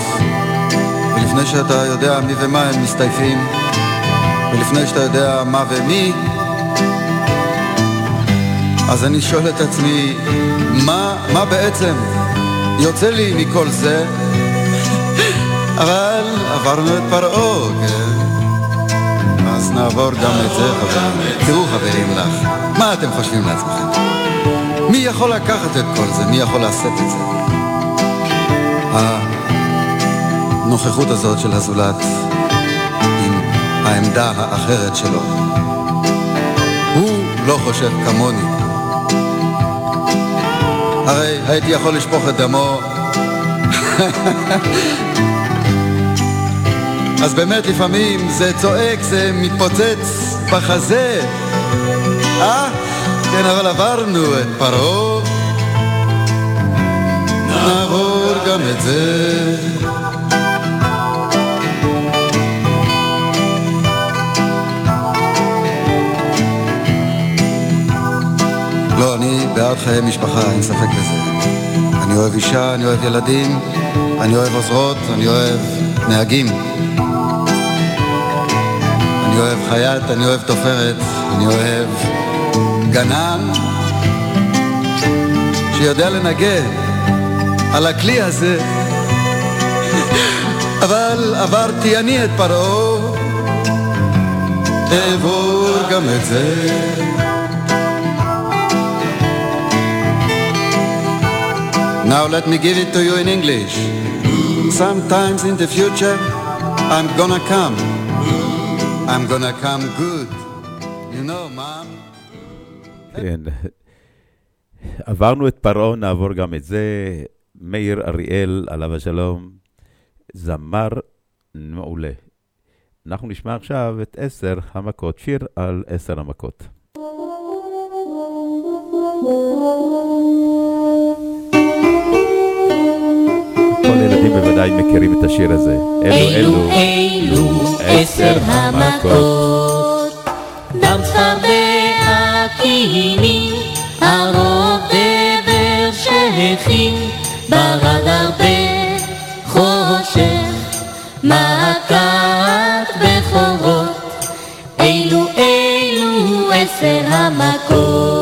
ולפני שאתה יודע מי ומה הם מסתייפים, ולפני שאתה יודע מה ומי, אז אני שואל את עצמי, מה, מה בעצם יוצא לי מכל זה? אבל עברנו את פרעה, כן? נעבור גם את זה, חברים. תראו, חברים לך, מה אתם חושבים לעצמכם? מי יכול לקחת את כל זה? מי יכול לשאת את זה? הנוכחות הזאת של הזולת עם העמדה האחרת שלו. הוא לא חושב כמוני. הרי הייתי יכול לשפוך את דמו אז באמת לפעמים זה צועק, זה מתפוצץ בחזה. אה? כן, אבל עברנו את פרעה, נעבור גם את זה. לא, אני בעד חיי משפחה, אין ספק בזה. אני אוהב אישה, אני אוהב ילדים, אני אוהב עוזרות, אני אוהב נהגים. אני אוהב חייט, אני אוהב תופרת, אני אוהב גנן שיודע לנגן על הכלי הזה. אבל עברתי אני את פרעה, אעבור גם את זה. Now let me give it to you in English. Sometimes in the future, I'm gonna come. I'm gonna come good. You know, mom. כן. עברנו את פרעה, נעבור גם את זה. מאיר אריאל, עליו השלום, זמר מעולה. אנחנו נשמע עכשיו את עשר המכות, שיר על עשר המכות. כל הילדים בוודאי מכירים את השיר הזה. אלו, אלו, עשר המכות. דם צפרדע כינים, הרוב דבר שהכין, ברד הרבה חושך, מכת בכורות. אלו, אלו, עשר המכות.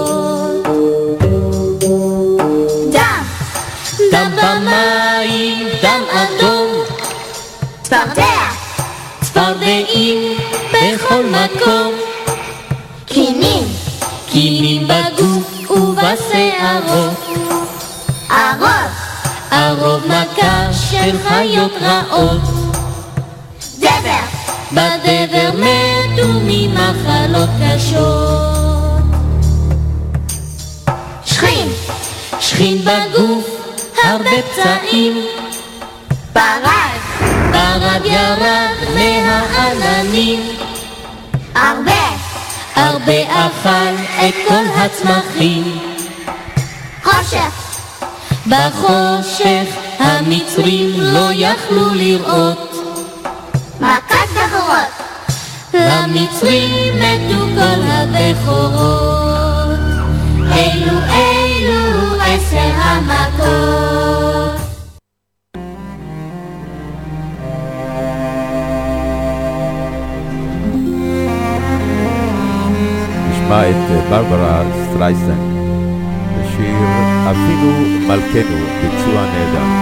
צפרדע, צפרדעים בכל מקום, קינים, קינים בגוף ובשערות, ערוב, ערוב מכה של חיות רעות, דבר, בדבר מתו ממחלות קשות, שכין, שכין בגוף, הרבה פצעים, ברד, ברד ירד מהעננים, הרבה, הרבה אכל את כל הצמחים, חושך, בחושך המצרים לא יכלו לראות, מכת בכורות, למצרים מתו כל הבכורות, אלו אלו עשר המכות. נשמע את ברברה סטרייסן בשיר אבינו מלכנו, ביצוע נהדר.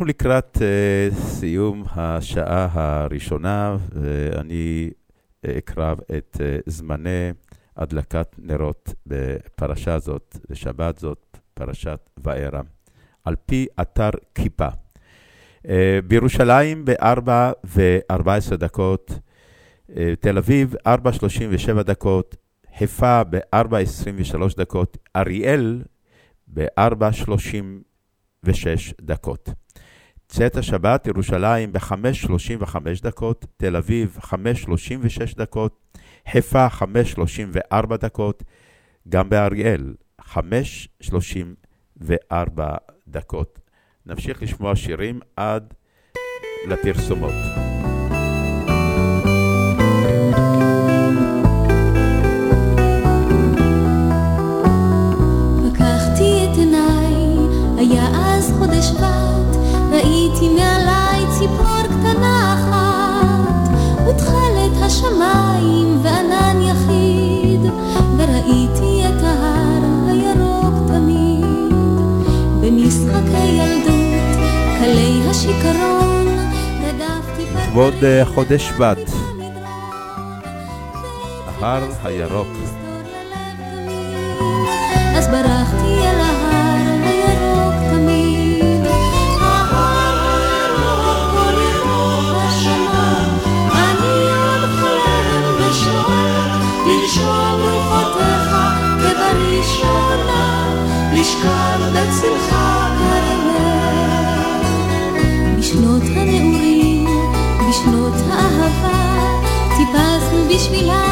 אנחנו לקראת uh, סיום השעה הראשונה, ואני אקרא את uh, זמני הדלקת נרות בפרשה זאת, בשבת זאת, פרשת וארא, על פי אתר כיפה. Uh, בירושלים ב-4 ו-14 דקות, uh, תל אביב 4.37 דקות, חיפה ב-4.23 דקות, אריאל ב-4.36 דקות. צאת השבת, ירושלים ב-5.35 דקות, תל אביב 5.36 דקות, חיפה 5.34 דקות, גם באריאל 5.34 דקות. נמשיך לשמוע שירים עד לפרסומות. השמיים וענן יחיד, וראיתי את ההר הירוק תמיד. במשחקי ילדות, קלי השיכרון, רדפתי פרדס... כבוד אה, חודש בת, ההר הירוק. אז ברק בשנות הנעורים, בשנות האהבה, טיפסנו בשבילם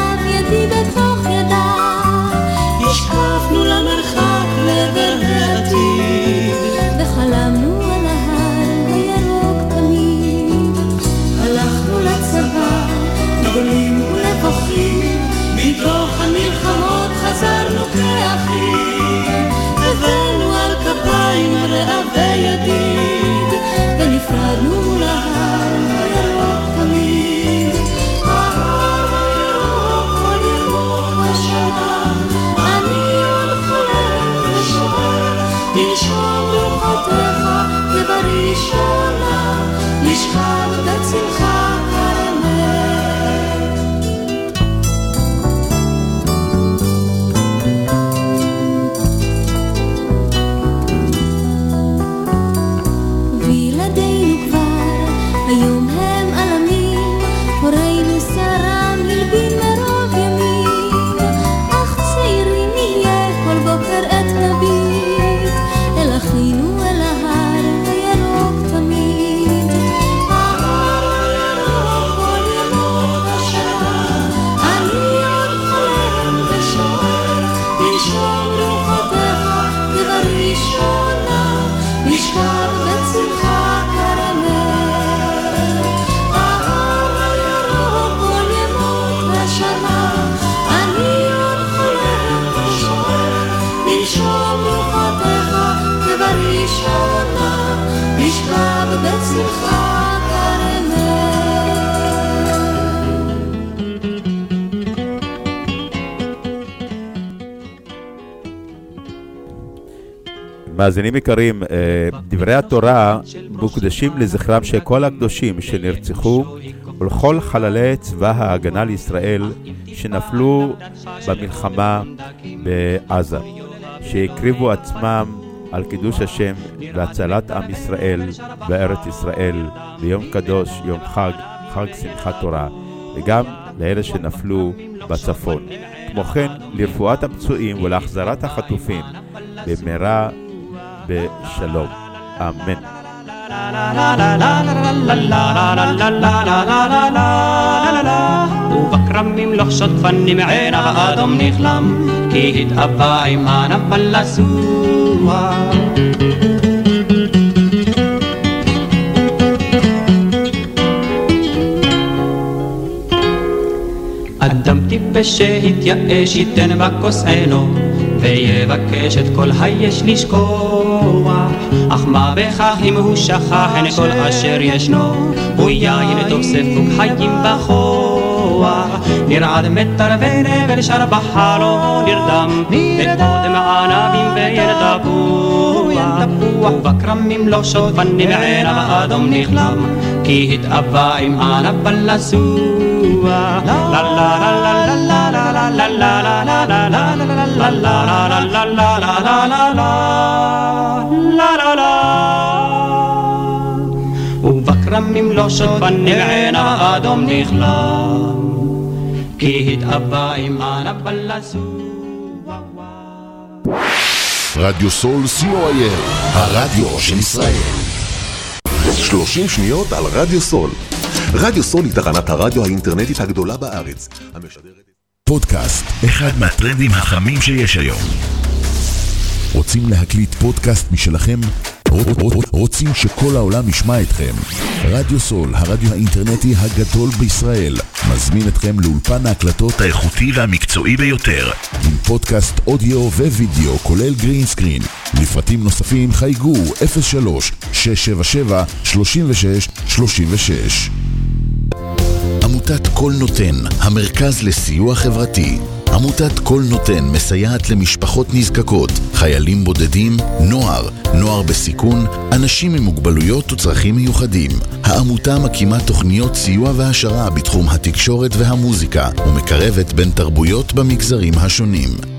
מאזינים יקרים, אה, דברי התורה מוקדשים לזכרם של כל הקדושים שנרצחו ולכל חללי צבא ההגנה לישראל שנפלו במלחמה בעזה, שהקריבו עצמם על קידוש השם והצלת עם ישראל בארץ ישראל ביום קדוש, יום חג, חג שמחת תורה, וגם לאלה שנפלו בצפון. כמו כן, לרפואת הפצועים ולהחזרת החטופים במהרה בשלום. אמן. ובכרמים לוחשות פנים עיניו האדום נכלם כי התאווה עם הנבל לסוע אדם טיפש שהתייאש ייתן בכוס עינו ויבקש את כל היש לשכוח אך מה בכך אם הוא שכח הן כל אשר ישנו הוא יין טוב ספוג חיים בכוח נרעד מטר ונבל שר בחלום נרדם וקודם ענבים וילד תפוח בכרמים לא שוט פנים עיניו האדום נכלם כי התאווה עם הנבל לסוע לה לה לה לה לה לה לה לה לה לה לה לה לה לה ובכרמים לא שוט פנים עיניו האדום נכלם כי התאווה עם הנבל לסוע רדיו סול co.il, הרדיו של ישראל. 30 שניות על רדיו סול. רדיו סול היא תחנת הרדיו האינטרנטית הגדולה בארץ, המשדרת... פודקאסט, אחד מהטרנדים החמים שיש היום. רוצים להקליט פודקאסט משלכם? רוצים שכל העולם ישמע אתכם? רדיו סול, הרדיו האינטרנטי הגדול בישראל, מזמין אתכם לאולפן ההקלטות האיכותי והמקצועי ביותר, עם פודקאסט אודיו ווידאו, כולל green screen. לפרטים נוספים חייגו 03-677-3636. עמותת עמותת קול נותן, המרכז לסיוע חברתי. עמותת קול נותן מסייעת למשפחות נזקקות, חיילים בודדים, נוער, נוער בסיכון, אנשים עם מוגבלויות וצרכים מיוחדים. העמותה מקימה תוכניות סיוע והעשרה בתחום התקשורת והמוזיקה ומקרבת בין תרבויות במגזרים השונים.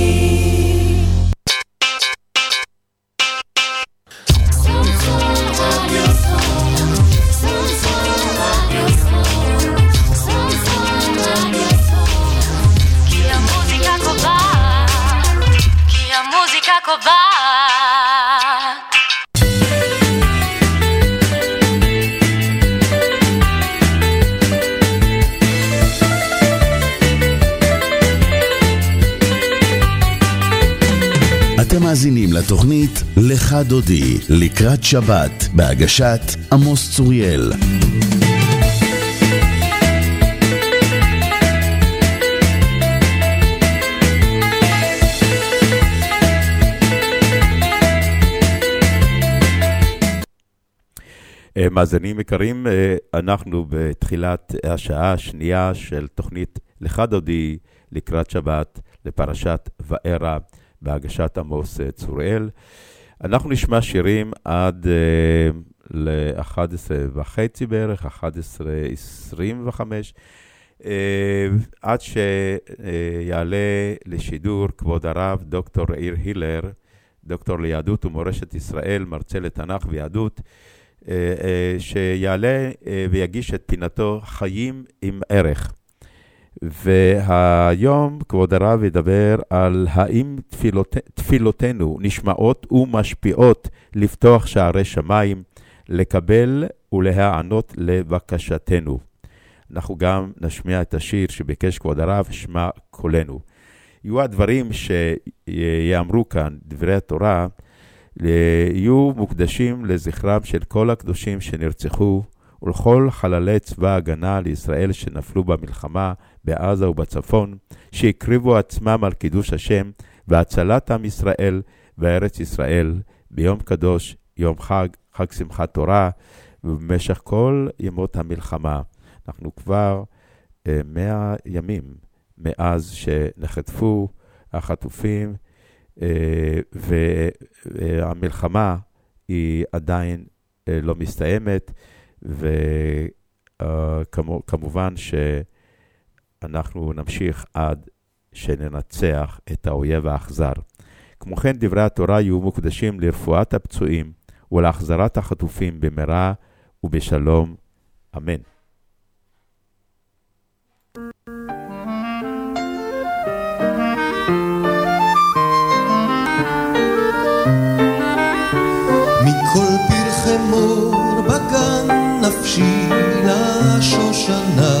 מאזינים לתוכנית "לך דודי" לקראת שבת, בהגשת עמוס צוריאל. אה, מאזינים יקרים, אה, אנחנו בתחילת השעה השנייה של תוכנית לך דודי לקראת שבת לפרשת וארא בהגשת עמוס אה, צוראל. אנחנו נשמע שירים עד ל-11 וחצי בערך, 11.25, עד שיעלה לשידור כבוד הרב דוקטור יאיר הילר, דוקטור ליהדות ומורשת ישראל, מרצה לתנ"ך ויהדות. אה, אה, שיעלה אה, ויגיש את פינתו חיים עם ערך. והיום כבוד הרב ידבר על האם תפילות, תפילותינו נשמעות ומשפיעות לפתוח שערי שמיים, לקבל ולהיענות לבקשתנו. אנחנו גם נשמיע את השיר שביקש כבוד הרב, שמע קולנו. יהיו הדברים שיאמרו כאן, דברי התורה, יהיו מוקדשים לזכרם של כל הקדושים שנרצחו ולכל חללי צבא ההגנה לישראל שנפלו במלחמה בעזה ובצפון, שהקריבו עצמם על קידוש השם והצלת עם ישראל וארץ ישראל ביום קדוש, יום חג, חג שמחת תורה, ובמשך כל ימות המלחמה. אנחנו כבר אה, מאה ימים מאז שנחטפו החטופים אה, והמלחמה היא עדיין לא מסתיימת, וכמובן שאנחנו נמשיך עד שננצח את האויב האכזר. כמו כן, דברי התורה יהיו מוקדשים לרפואת הפצועים ולהחזרת החטופים במהרה ובשלום. אמן. מכל פרחי מור בגן נפשי לשושנה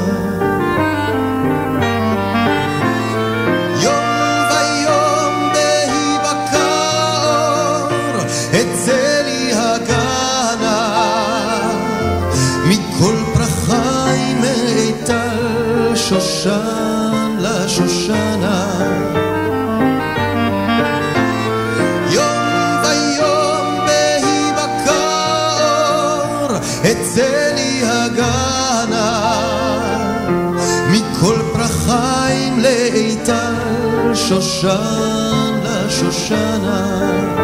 שושן לשושנה. יום ויום אור אצא לי הגנה. מכל פרחיים לאיתל שושן לשושנה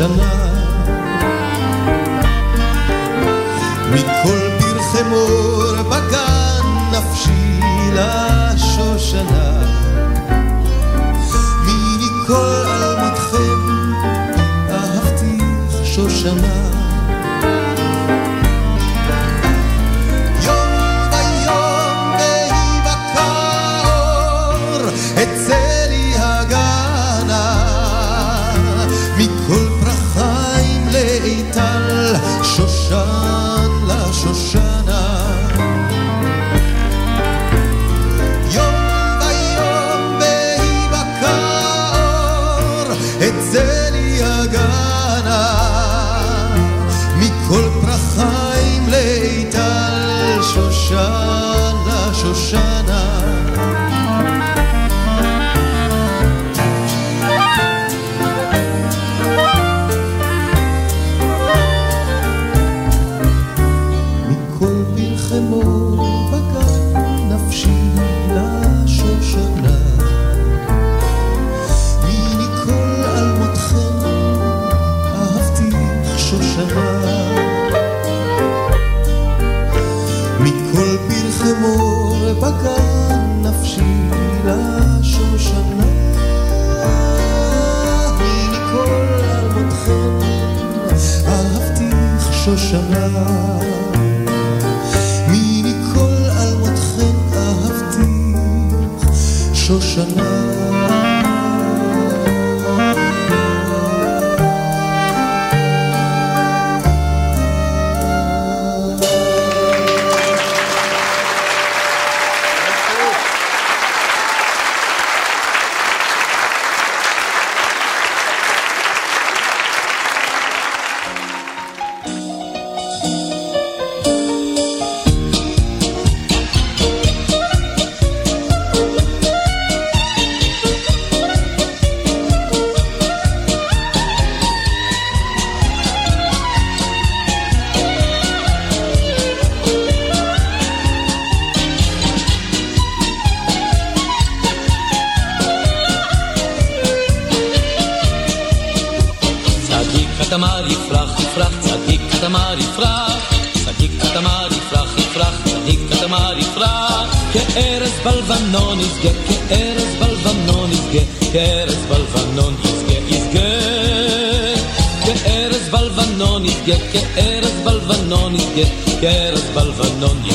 שנה. מכל פרחי מור בגן נפשי לשושנה. מכל אלמותכם אהבתי שושנה. אהבתיך שושנה. מכל אלמותכם אהבתיך שושנה. Gerard Balvanoni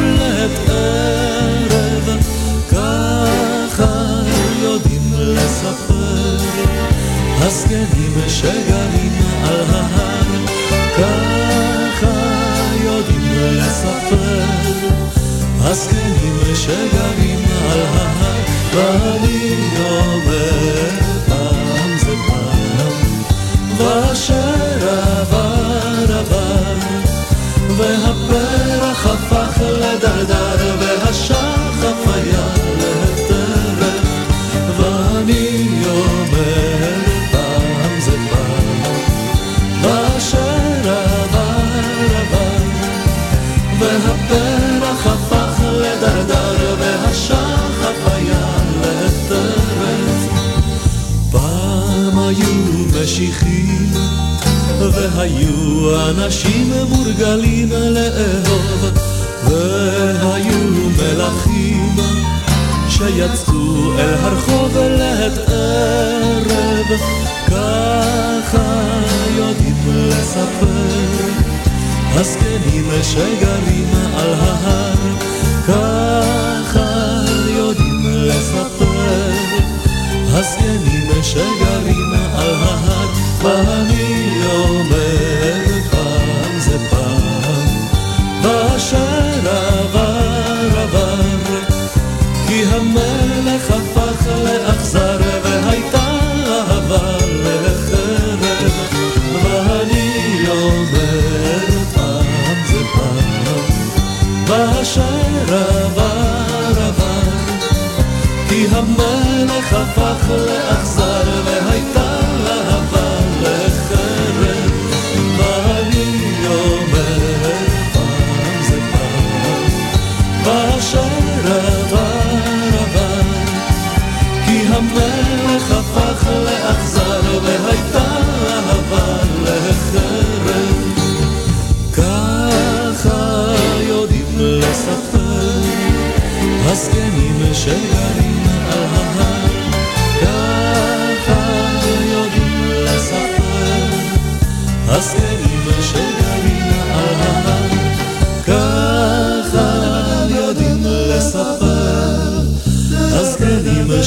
לעת ערב, ככה יודעים לספר. הזקנים שגרים על ההר, ככה יודעים לספר. הזקנים שגרים על ההר, ואני אומר והיו אנשים מורגלים לאהוב, והיו מלכים שיצאו אל הרחוב לעת ערב, ככה יודעים לספר הזקנים שגרים על ההר, ככה יודעים לספר הזקנים שגרים על ההר,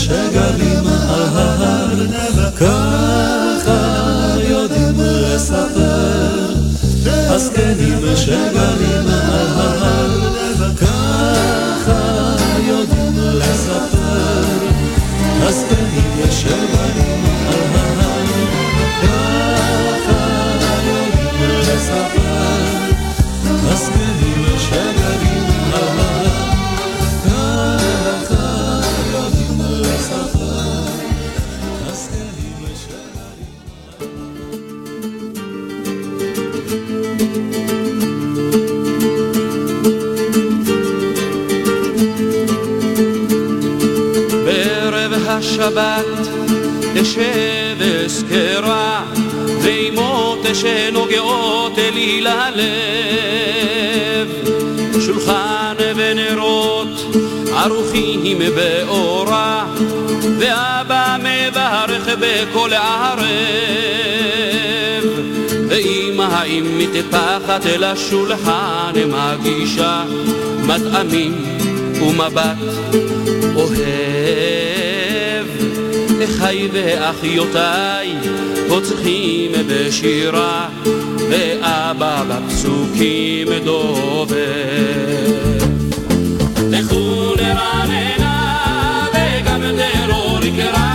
שגרים על ההר, ככה יודעים לספר. הזקנים שגרים על ההר, ככה יודעים לספר. הזקנים שגרים מברך בכל ערב ואמא האם מטפחת לשולחן מגישה מטעמים ומבט אוהב. אחיי ואחיותיי פוצחים בשירה ואבא בפסוקים דובר לכו לרעננה וגם דרור יקרא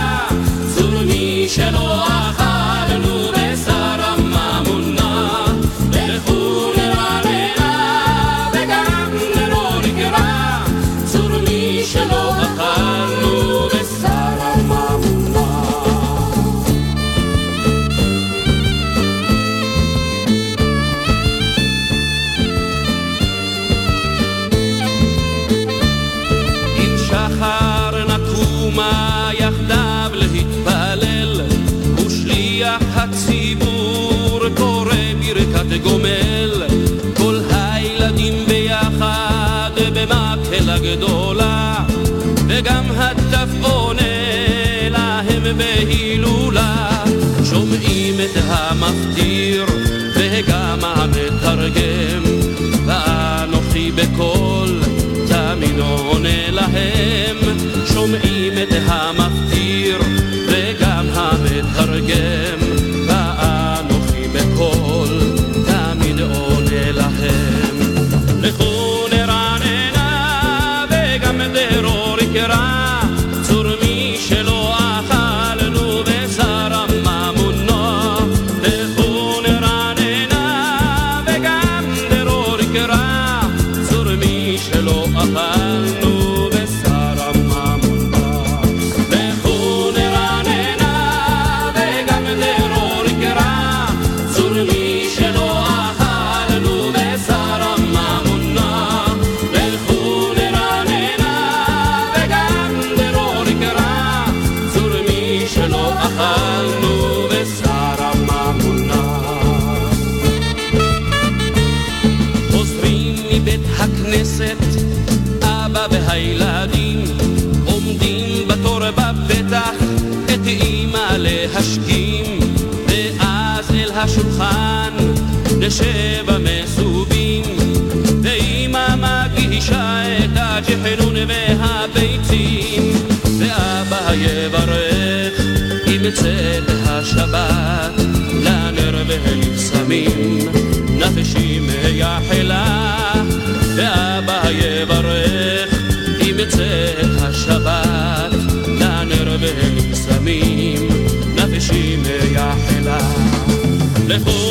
יוצאת השבת לנר ולקסמים נפשי מייחלה ואבא יברך אם יוצאת השבת לנר ולקסמים נפשי מייחלה לכו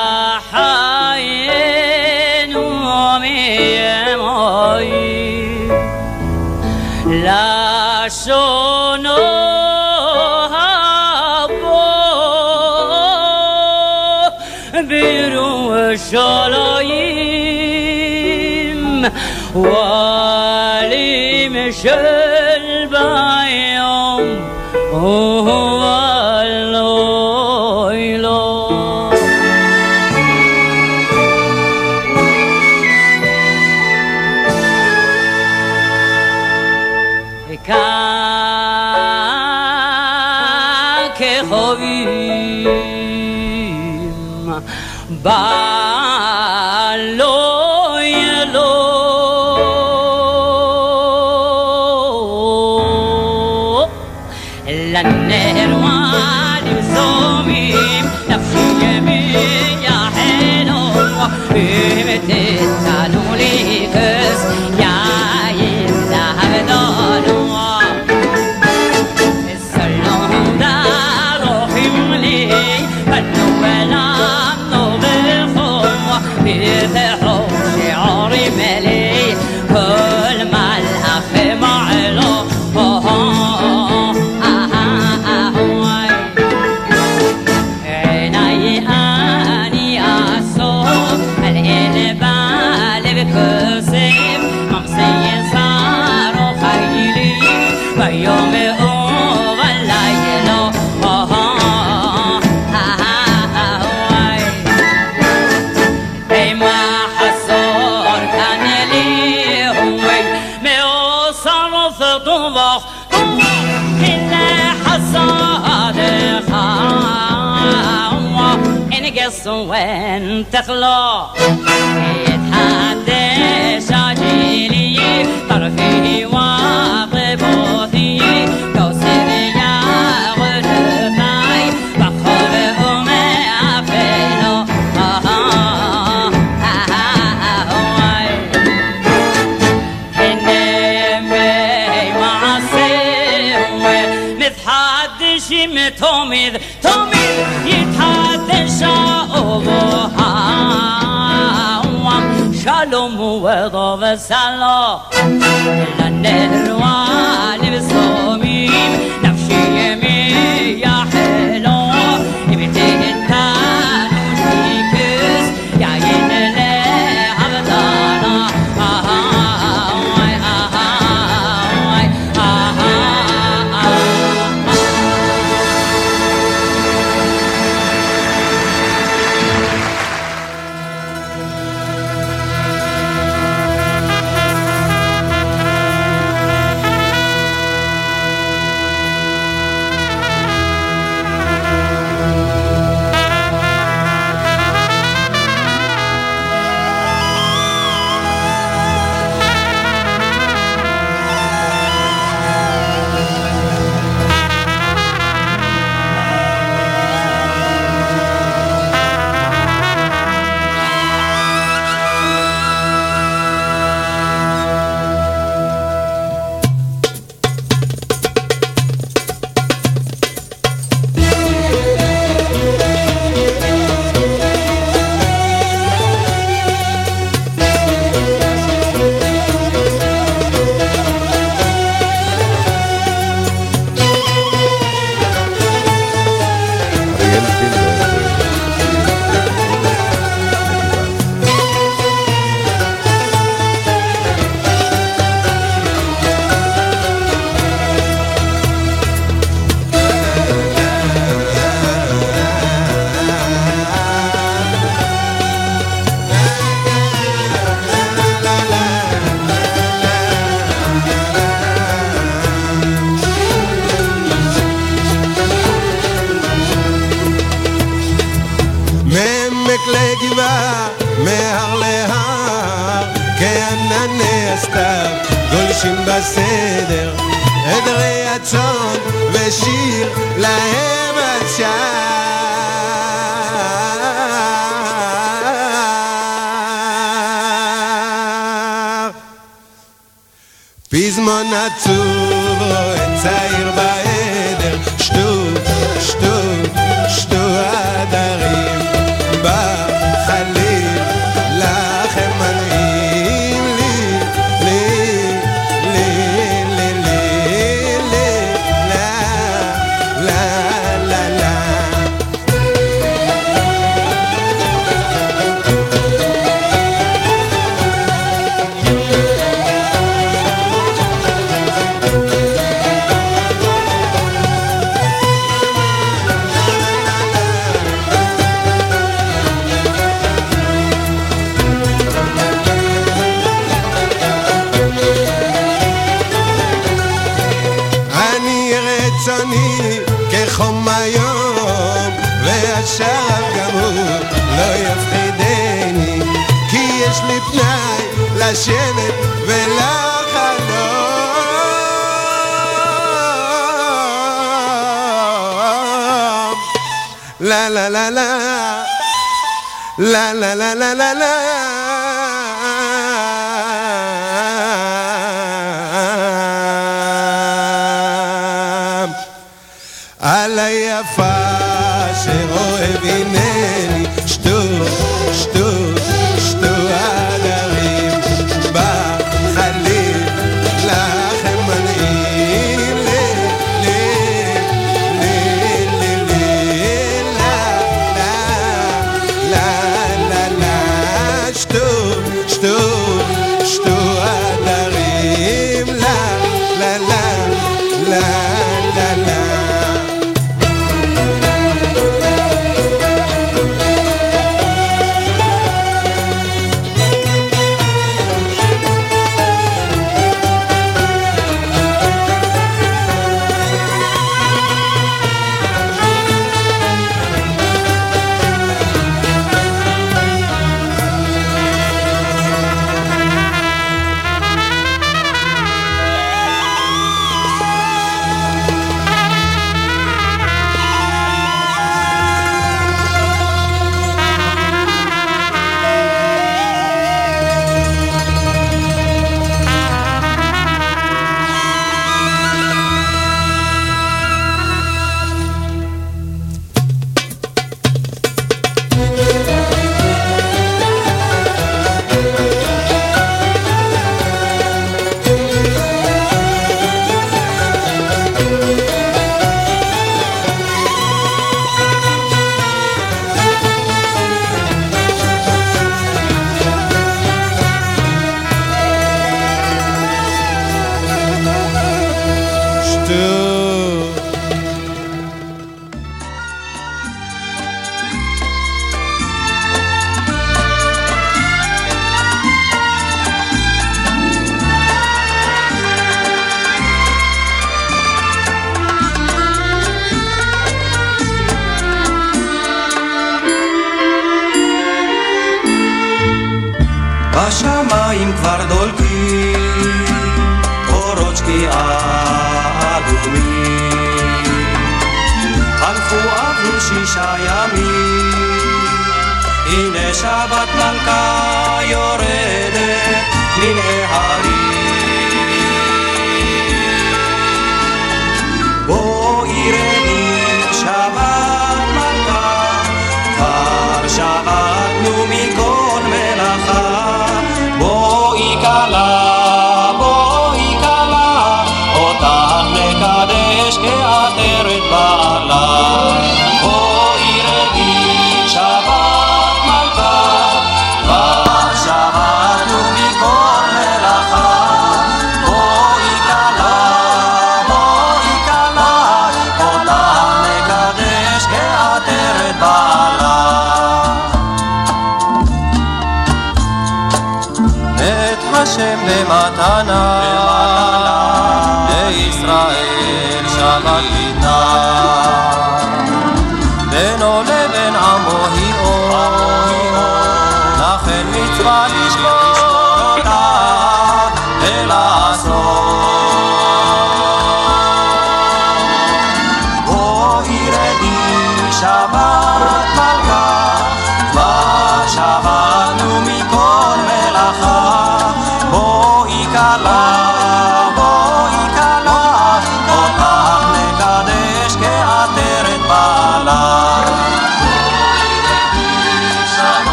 我里面深。So when that's law. ועכשיו גם הוא לא יפחידני כי יש לי פנאי לשבת ולחלום la la la la la la la la la la לבין עמו היא אור, לכן מצווה לשמור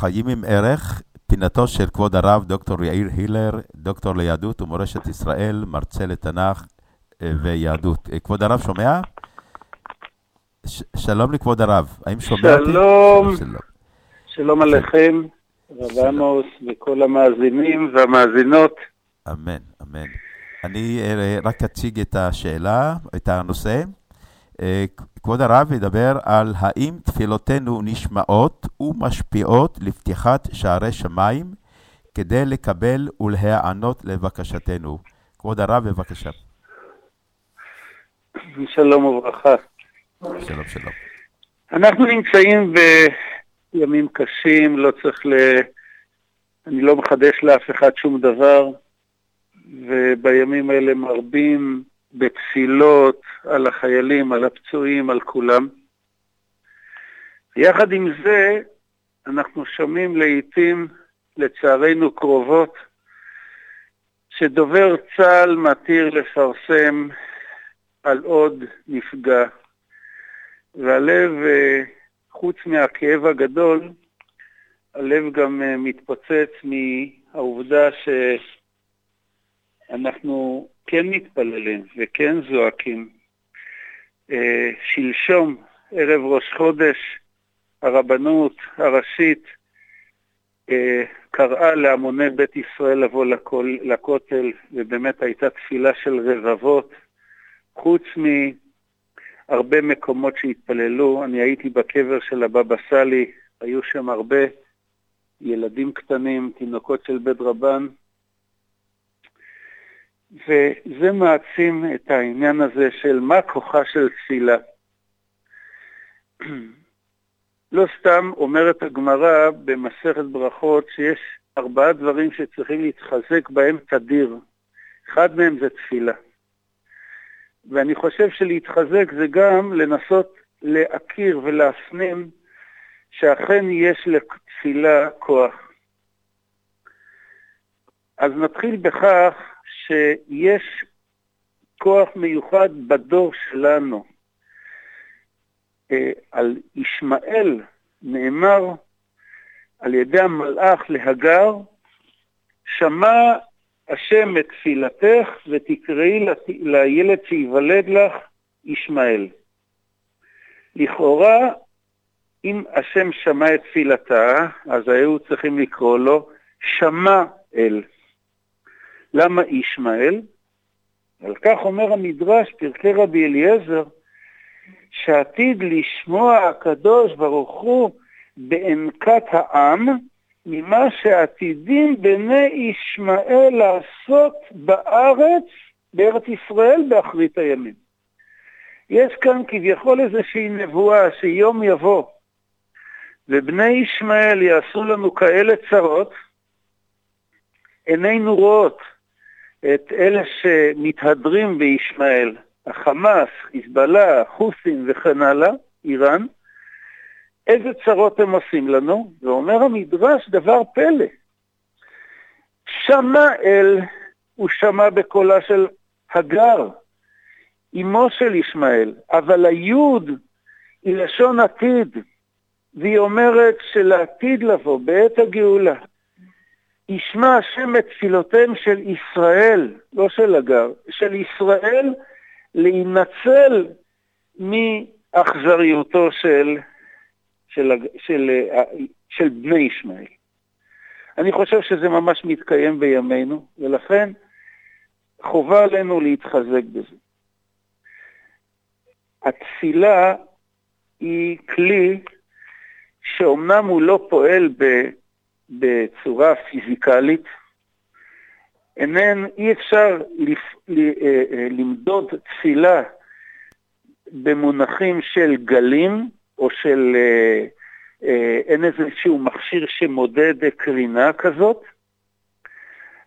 חיים עם ערך, פינתו של כבוד הרב דוקטור יאיר הילר, דוקטור ליהדות ומורשת ישראל, מרצה לתנ"ך אה, ויהדות. אה, כבוד הרב שומע? ש- שלום לכבוד הרב, האם שומע אותי? שלום. שלום. שלום עליכם, רב עמוס וכל המאזינים והמאזינות. אמן, אמן. אני אה, רק אציג את השאלה, את הנושא. אה, כבוד הרב ידבר על האם תפילותינו נשמעות ומשפיעות לפתיחת שערי שמיים כדי לקבל ולהיענות לבקשתנו. כבוד הרב, בבקשה. שלום וברכה. שלום, שלום. אנחנו נמצאים בימים קשים, לא צריך ל... אני לא מחדש לאף אחד שום דבר, ובימים האלה מרבים בתפילות על החיילים, על הפצועים, על כולם. יחד עם זה, אנחנו שומעים לעיתים, לצערנו קרובות, שדובר צה"ל מתיר לפרסם על עוד נפגע. והלב, אה, חוץ מהכאב הגדול, הלב גם אה, מתפוצץ מהעובדה שאנחנו כן מתפללים וכן זועקים. אה, שלשום, ערב ראש חודש, הרבנות הראשית אה, קראה להמוני בית ישראל לבוא לכל, לכותל, ובאמת הייתה תפילה של רבבות. חוץ מהרבה מקומות שהתפללו, אני הייתי בקבר של הבבא סאלי, היו שם הרבה ילדים קטנים, תינוקות של בית רבן. וזה מעצים את העניין הזה של מה כוחה של תפילה. לא סתם אומרת הגמרא במסכת ברכות שיש ארבעה דברים שצריכים להתחזק בהם תדיר. אחד מהם זה תפילה. ואני חושב שלהתחזק זה גם לנסות להכיר ולהפנים שאכן יש לתפילה כוח. אז נתחיל בכך שיש כוח מיוחד בדור שלנו. אה, על ישמעאל נאמר על ידי המלאך להגר, שמע השם את תפילתך ותקראי לילד שייוולד לך ישמעאל. לכאורה, אם השם שמע את תפילתה, אז היו צריכים לקרוא לו שמע אל. למה ישמעאל? על כך אומר המדרש, פרקי רבי אליעזר, שעתיד לשמוע הקדוש ברוך הוא בענקת העם, ממה שעתידים בני ישמעאל לעשות בארץ, בארץ ישראל, באחרית הימים. יש כאן כביכול איזושהי נבואה שיום יבוא, ובני ישמעאל יעשו לנו כאלה צרות, עינינו רואות את אלה שמתהדרים בישמעאל, החמאס, חיזבאללה, חוסים וכן הלאה, איראן, איזה צרות הם עושים לנו? ואומר המדרש דבר פלא. שמע אל, הוא שמע בקולה של הגר, אמו של ישמעאל, אבל היוד היא לשון עתיד, והיא אומרת שלעתיד לבוא, בעת הגאולה, ישמע השם את תפילותיהם של ישראל, לא של הגר, של ישראל, להינצל מאכזריותו של, של, של, של, של בני ישמעאל. אני חושב שזה ממש מתקיים בימינו, ולכן חובה עלינו להתחזק בזה. התפילה היא כלי שאומנם הוא לא פועל ב, בצורה פיזיקלית, אינן, אי אפשר לפ, ל, אה, אה, למדוד תפילה במונחים של גלים, או של, אה, אין איזשהו מכשיר שמודד קרינה כזאת,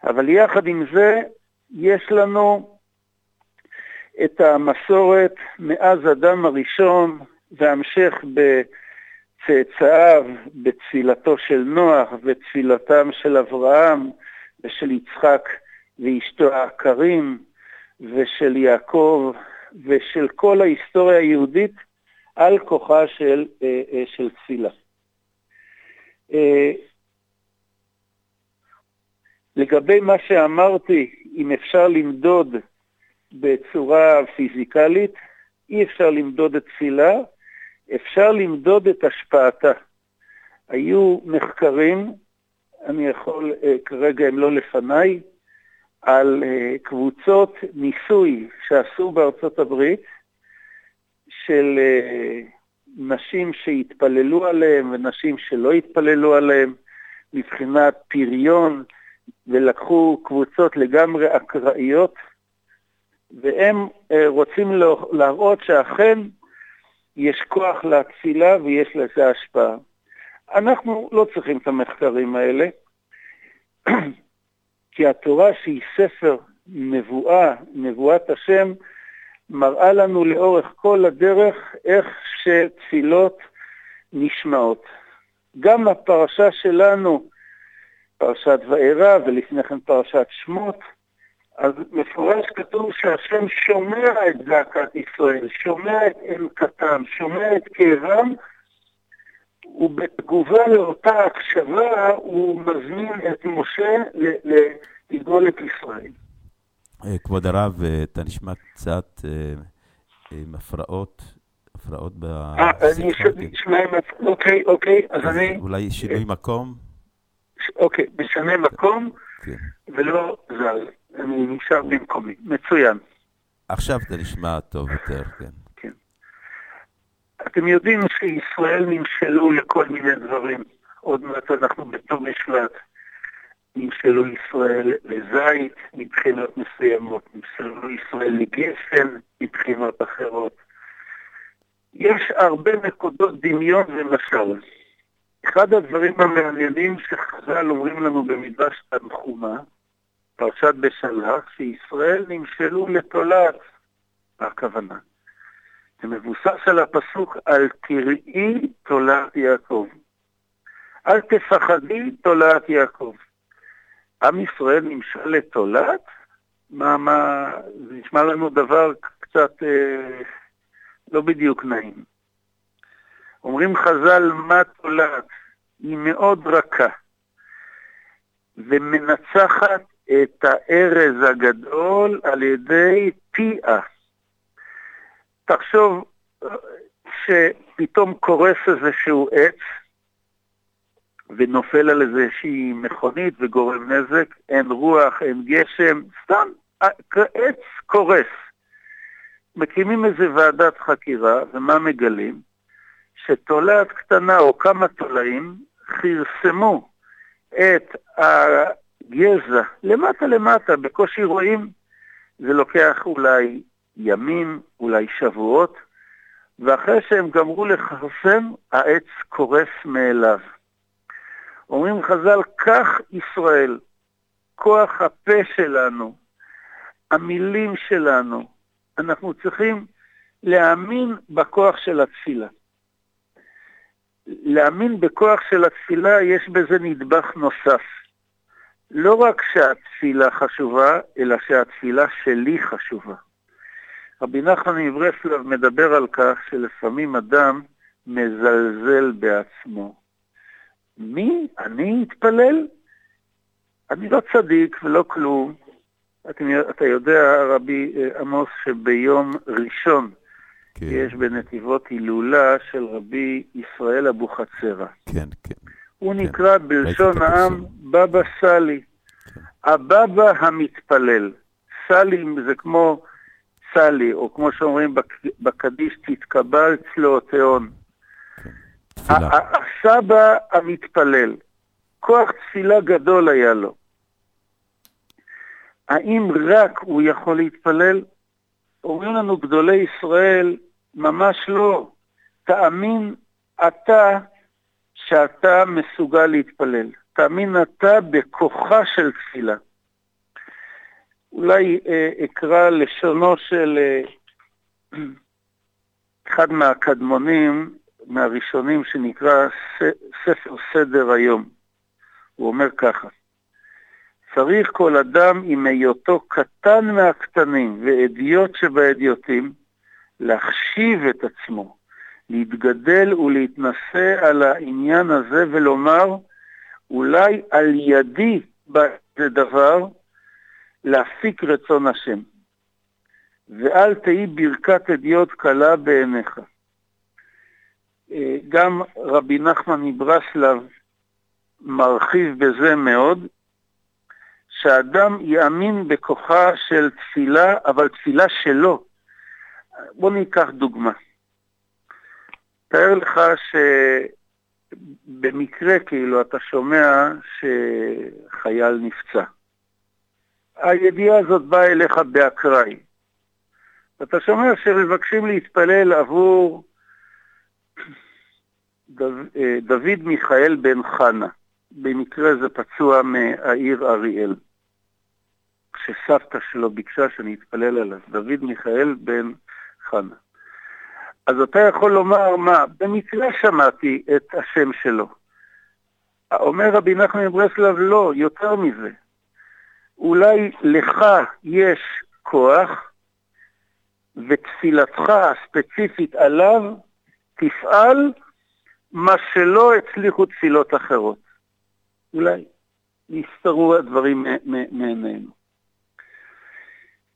אבל יחד עם זה יש לנו את המסורת מאז אדם הראשון והמשך בצאצאיו, בתפילתו של נוח ותפילתם של אברהם ושל יצחק ואשתו העקרים ושל יעקב ושל כל ההיסטוריה היהודית על כוחה של, אה, אה, של תפילה. אה, לגבי מה שאמרתי, אם אפשר למדוד בצורה פיזיקלית, אי אפשר למדוד את תפילה, אפשר למדוד את השפעתה. היו מחקרים, אני יכול, כרגע הם לא לפניי, על קבוצות ניסוי שעשו בארצות הברית, של נשים שהתפללו עליהם ונשים שלא התפללו עליהם, מבחינת פריון, ולקחו קבוצות לגמרי אקראיות, והם רוצים להראות שאכן יש כוח לתפילה ויש לזה השפעה. אנחנו לא צריכים את המחקרים האלה, כי התורה שהיא ספר נבואה, נבואת השם, מראה לנו לאורך כל הדרך איך שתפילות נשמעות. גם הפרשה שלנו, פרשת וארא ולפני כן פרשת שמות, אז מפורש כתוב שהשם שומע את זעקת ישראל, שומע את עמקתם, שומע את כאבם, ובתגובה לאותה הקשבה הוא מזמין את משה לגאול את ישראל. כבוד הרב, אתה נשמע קצת עם הפרעות, הפרעות בשיחה. אוקיי, אוקיי, אז אני... אולי שינוי מקום? אוקיי, משנה מקום, ולא זל. אני נשאר במקומי. מצוין. עכשיו אתה נשמע טוב יותר, כן. כן. אתם יודעים שישראל נמשלו לכל מיני דברים. עוד מעט אנחנו בתור משלט. נמשלו ישראל לזית מבחינות מסוימות, נמשלו ישראל לגפן מבחינות אחרות. יש הרבה נקודות דמיון ומשל. אחד הדברים המעניינים שחז"ל אומרים לנו במדרש תנחומה, פרשת בשלח, שישראל נמשלו לתולעת, הכוונה? זה מבוסס על הפסוק על תראי תולעת יעקב. אל תפחדי תולעת יעקב. עם ישראל נמשל לתולעת? מה, מה, זה נשמע לנו דבר קצת אה, לא בדיוק נעים. אומרים חז"ל, מה תולעת? היא מאוד רכה, ומנצחת את הארז הגדול על ידי פיה. תחשוב שפתאום קורס איזשהו עץ, ונופל על איזושהי מכונית וגורם נזק, אין רוח, אין גשם, סתם עץ קורס. מקימים איזה ועדת חקירה, ומה מגלים? שתולעת קטנה או כמה תולעים כרסמו את הגזע למטה למטה, בקושי רואים. זה לוקח אולי ימים, אולי שבועות, ואחרי שהם גמרו לכרסם, העץ קורס מאליו. אומרים חז"ל, כך ישראל, כוח הפה שלנו, המילים שלנו, אנחנו צריכים להאמין בכוח של התפילה. להאמין בכוח של התפילה, יש בזה נדבך נוסף. לא רק שהתפילה חשובה, אלא שהתפילה שלי חשובה. רבי נחמן מברסלב מדבר על כך שלפעמים אדם מזלזל בעצמו. מי? אני אתפלל? אני לא צדיק ולא כלום. אתה, אתה יודע, רבי אה, עמוס, שביום ראשון כן. יש בנתיבות הילולה של רבי ישראל אבוחצירא. כן, כן. הוא כן. נקרא בלשון העם בבא סאלי. כן. הבבא המתפלל. סאלי זה כמו סאלי, או כמו שאומרים בקדיש, תתקבל צלעותיון. הסבא המתפלל, כוח תפילה גדול היה לו. האם רק הוא יכול להתפלל? אומרים לנו גדולי ישראל, ממש לא. תאמין אתה שאתה מסוגל להתפלל. תאמין אתה בכוחה של תפילה. אולי אה, אקרא לשונו של אה, אחד מהקדמונים, מהראשונים, שנקרא ספר סדר היום. הוא אומר ככה: צריך כל אדם עם היותו קטן מהקטנים ואדיוט שבאדיוטים, להחשיב את עצמו, להתגדל ולהתנשא על העניין הזה ולומר, אולי על ידי זה דבר, להפיק רצון השם. ואל תהי ברכת אדיוט קלה בעיניך. אה, גם רבי נחמן מברסלב מרחיב בזה מאוד, שאדם יאמין בכוחה של תפילה, אבל תפילה שלו. בוא ניקח דוגמה. תאר לך שבמקרה כאילו אתה שומע שחייל נפצע. הידיעה הזאת באה אליך באקראי. אתה שומע שמבקשים להתפלל עבור אה, דוד מיכאל בן חנה. במקרה זה פצוע מהעיר אריאל. כשסבתא שלו ביקשה שאני אתפלל עליו, דוד מיכאל בן חנה. אז אתה יכול לומר, מה, במקרה שמעתי את השם שלו. אומר רבי נחמן מברסלב, לא, יותר מזה. אולי לך יש כוח, ותפילתך הספציפית עליו תפעל מה שלא הצליחו תפילות אחרות. אולי נסתרו הדברים מעינינו.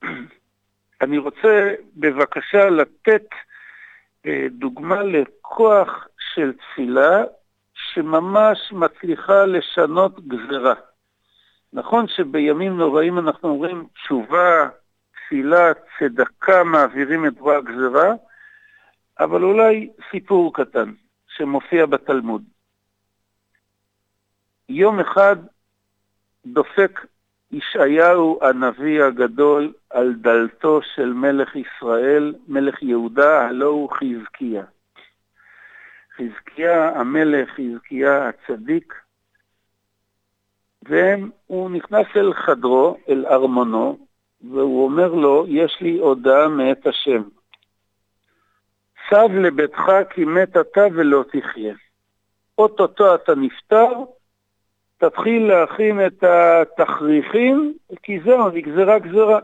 אני רוצה בבקשה לתת דוגמה לכוח של תפילה שממש מצליחה לשנות גזרה. נכון שבימים נוראים אנחנו אומרים תשובה, תפילה, צדקה, מעבירים את רוע הגזרה, אבל אולי סיפור קטן שמופיע בתלמוד. יום אחד דופק ישעיהו הנביא הגדול על דלתו של מלך ישראל, מלך יהודה, הלא הוא חזקיה. חזקיה המלך, חזקיה הצדיק, והוא נכנס אל חדרו, אל ארמונו, והוא אומר לו, יש לי הודעה מאת השם. סב לביתך כי מת אתה ולא תחיה. אוטוטו אתה נפטר, תתחיל להכין את התכריכים, כי זהו, נגזרה גזרה.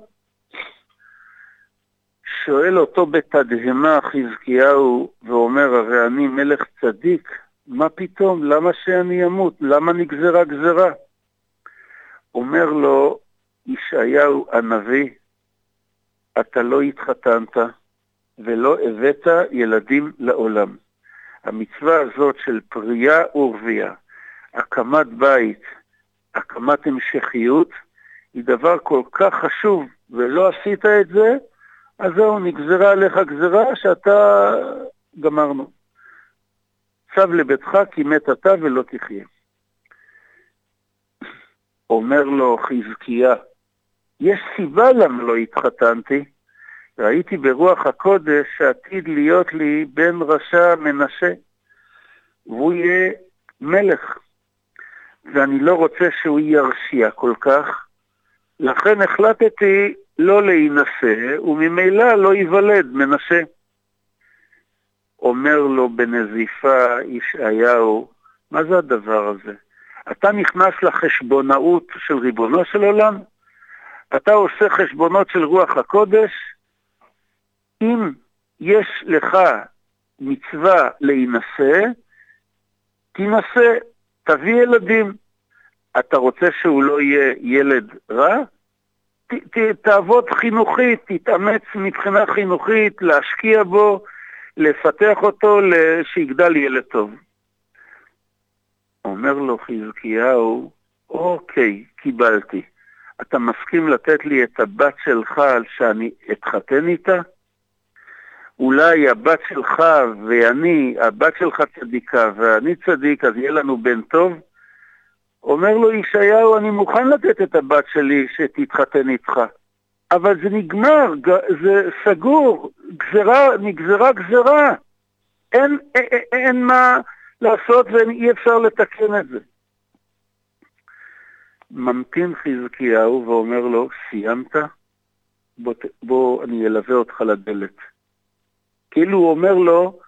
שואל אותו בתדהמה חזקיהו ואומר, הרי אני מלך צדיק, מה פתאום? למה שאני אמות? למה נגזרה גזרה? אומר לו ישעיהו הנביא, אתה לא התחתנת ולא הבאת ילדים לעולם. המצווה הזאת של פרייה ורבייה, הקמת בית, הקמת המשכיות, היא דבר כל כך חשוב, ולא עשית את זה, אז זהו, נגזרה עליך גזרה שאתה גמרנו. צב לביתך כי מת אתה ולא תחיה. אומר לו חזקיה, יש סיבה למה לא התחתנתי. ראיתי ברוח הקודש שעתיד להיות לי בן רשע מנשה, והוא יהיה מלך, ואני לא רוצה שהוא ירשיע כל כך, לכן החלטתי לא להינשא, וממילא לא ייוולד מנשה. אומר לו בנזיפה ישעיהו, מה זה הדבר הזה? אתה נכנס לחשבונאות של ריבונו של עולם, אתה עושה חשבונות של רוח הקודש, אם יש לך מצווה להינשא, תינשא, תביא ילדים. אתה רוצה שהוא לא יהיה ילד רע? ת, ת, תעבוד חינוכית, תתאמץ מבחינה חינוכית, להשקיע בו, לפתח אותו, שיגדל ילד טוב. אומר לו חזקיהו, אוקיי, קיבלתי. אתה מסכים לתת לי את הבת שלך על שאני אתחתן איתה? אולי הבת שלך ואני, הבת שלך צדיקה ואני צדיק, אז יהיה לנו בן טוב? אומר לו ישעיהו, אני מוכן לתת את הבת שלי שתתחתן איתך. אבל זה נגמר, זה סגור, גזרה, נגזרה גזרה. אין, אין, אין מה לעשות ואי אפשר לתקן את זה. ממתין חזקיהו ואומר לו, סיימת? בוא, בוא אני אלווה אותך לדלת. כאילו הוא אומר לו,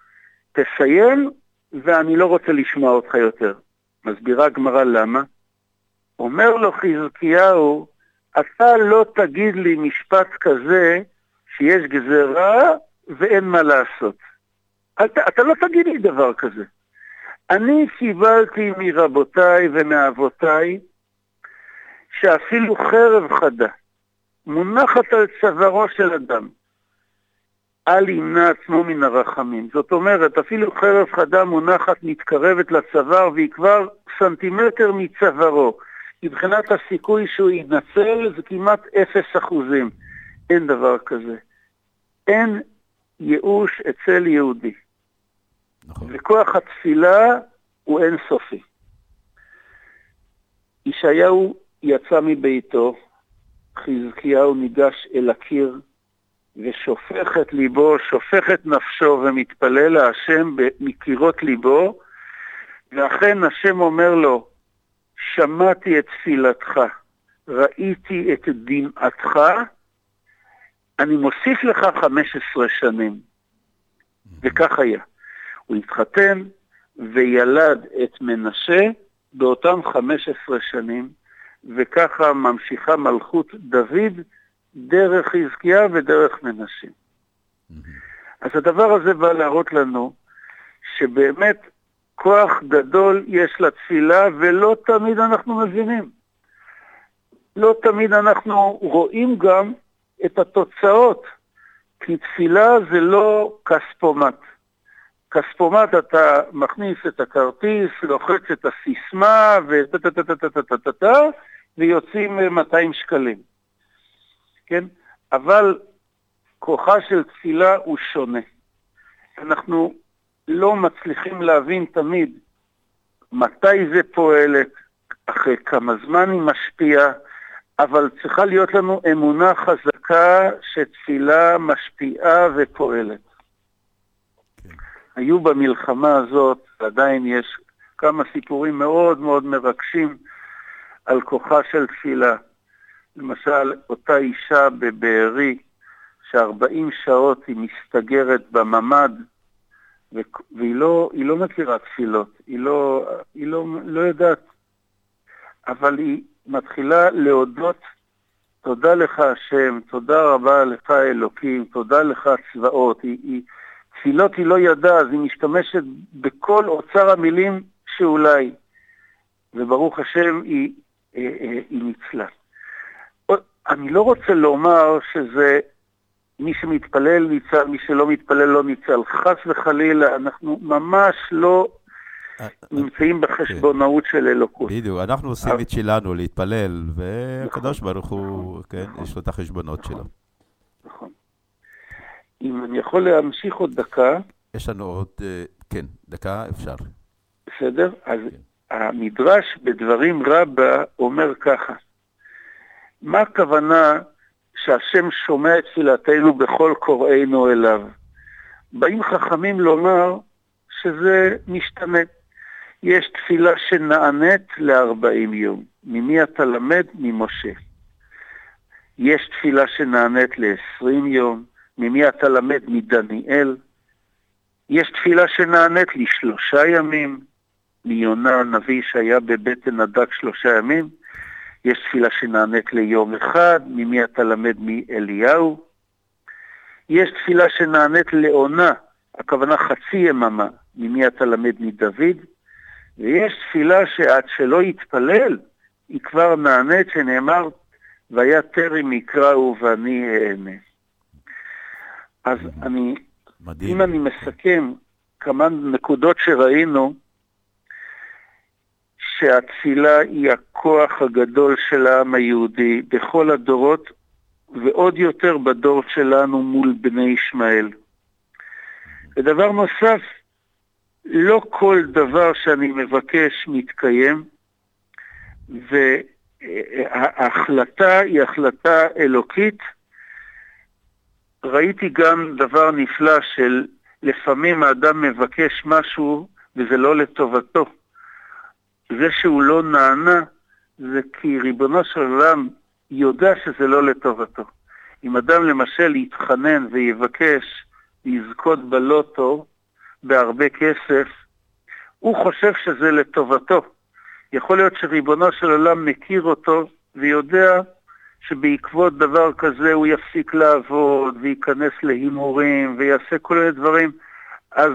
תסיים ואני לא רוצה לשמוע אותך יותר. מסבירה הגמרא למה? אומר לו חזקיהו, אתה לא תגיד לי משפט כזה שיש גזרה ואין מה לעשות. אתה, אתה לא תגיד לי דבר כזה. אני קיבלתי מרבותיי ומאבותיי שאפילו חרב חדה מונחת על צווארו של אדם, אל ימנע עצמו מן הרחמים. זאת אומרת, אפילו חרב חדה מונחת, מתקרבת לצוואר, והיא כבר סנטימטר מצווארו. מבחינת הסיכוי שהוא יינצל זה כמעט אפס אחוזים. אין דבר כזה. אין ייאוש אצל יהודי. נכון. וכוח התפילה הוא אינסופי. ישעיהו יצא מביתו, חזקיהו ניגש אל הקיר ושופך את ליבו, שופך את נפשו ומתפלל להשם מקירות ליבו, ואכן השם אומר לו, שמעתי את תפילתך, ראיתי את דמעתך, אני מוסיף לך 15 שנים. וכך היה. הוא התחתן וילד את מנשה באותם 15 שנים, וככה ממשיכה מלכות דוד דרך חזקיה ודרך מנשה. אז הדבר הזה בא להראות לנו שבאמת כוח גדול יש לתפילה ולא תמיד אנחנו מבינים. לא תמיד אנחנו רואים גם את התוצאות, כי תפילה זה לא כספומט. כספומט אתה מכניס את הכרטיס, לוחץ את הסיסמה ויוצאים 200 שקלים. כן? אבל כוחה של תפילה הוא שונה. אנחנו לא מצליחים להבין תמיד מתי זה פועלת, אחרי כמה זמן היא משפיעה, אבל צריכה להיות לנו אמונה חזקה שתפילה משפיעה ופועלת. היו במלחמה הזאת, עדיין יש כמה סיפורים מאוד מאוד מרגשים על כוחה של תפילה. למשל, אותה אישה בבארי, ש-40 שעות היא מסתגרת בממ"ד, והיא לא, לא מכירה תפילות, היא לא, היא לא, לא יודעת, אבל היא מתחילה להודות, תודה לך השם, תודה רבה לך אלוקים, תודה לך צבאות, היא, היא, תפילות היא לא ידעה, אז היא משתמשת בכל אוצר המילים שאולי, וברוך השם היא, היא, אה, אה, היא ניצלה. אני לא רוצה לומר שזה מי שמתפלל ניצל, מי שלא מתפלל לא ניצל. חס וחלילה, אנחנו ממש לא נמצאים בחשבונאות של אלוקות. בדיוק, אנחנו עושים את שלנו להתפלל, והקדוש ברוך הוא, כן, יש לו את החשבונות שלו. נכון. אם אני יכול להמשיך עוד דקה. יש לנו עוד, אה, כן, דקה אפשר. בסדר? אז המדרש בדברים רבה אומר ככה, מה הכוונה שהשם שומע את תפילתנו בכל קוראינו אליו? באים חכמים לומר שזה משתנה. יש תפילה שנענית לארבעים יום. ממי אתה למד? ממשה. יש תפילה שנענית לעשרים יום. ממי אתה למד? מדניאל. יש תפילה שנענית לשלושה ימים. מיונה הנביא שהיה בבטן הדק שלושה ימים. יש תפילה שנענית ליום אחד, ממי אתה למד מאליהו. יש תפילה שנענית לעונה, הכוונה חצי יממה, ממי אתה למד מדוד. ויש תפילה שעד שלא יתפלל, היא כבר נענית, שנאמר, והיה טרם יקראו ואני אענה. אז אני, מדהים. אם אני מסכם כמה נקודות שראינו, שהתפילה היא הכוח הגדול של העם היהודי בכל הדורות, ועוד יותר בדור שלנו מול בני ישמעאל. ודבר נוסף, לא כל דבר שאני מבקש מתקיים, וההחלטה היא החלטה אלוקית. ראיתי גם דבר נפלא של לפעמים האדם מבקש משהו וזה לא לטובתו. זה שהוא לא נענה, זה כי ריבונו של עולם יודע שזה לא לטובתו. אם אדם למשל יתחנן ויבקש לזכות בלוטו בהרבה כסף, הוא חושב שזה לטובתו. יכול להיות שריבונו של עולם מכיר אותו ויודע שבעקבות דבר כזה הוא יפסיק לעבוד וייכנס להימורים ויעשה כל מיני דברים. אז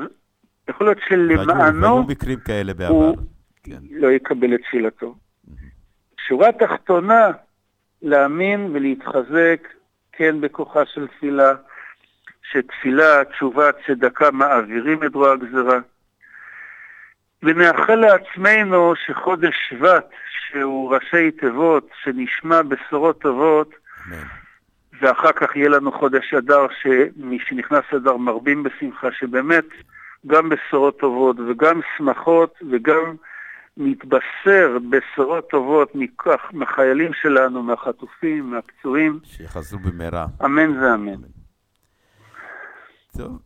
יכול להיות שלמענו... והיו מקרים כאלה בעבר. הוא, כן. לא יקבל את תפילתו. שורה תחתונה, להאמין ולהתחזק כן בכוחה של תפילה, שתפילה, תשובה, צדקה מעבירים את רוע הגזרה. ונאחל לעצמנו שחודש שבט, שהוא ראשי תיבות, שנשמע בשורות טובות, ואחר כך יהיה לנו חודש אדר, שמי שנכנס אדר מרבים בשמחה, שבאמת גם בשורות טובות וגם שמחות וגם מתבשר בשורות טובות מכך, מהחיילים שלנו, מהחטופים, מהפצועים. שיחזרו במהרה. אמן ואמן. טוב,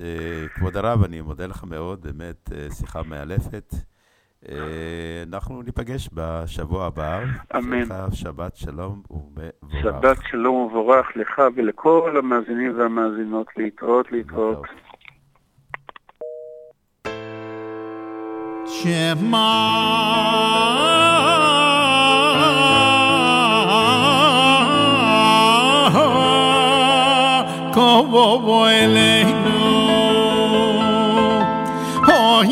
אה, כבוד הרב, אני מודה לך מאוד, באמת אה, שיחה מאלפת. אה, אנחנו ניפגש בשבוע הבא. אמן. שבת שלום ומבורך. שבת שלום ומבורך לך ולכל המאזינים והמאזינות. להתראות, להתראות. Shema Kovo Eloheinu O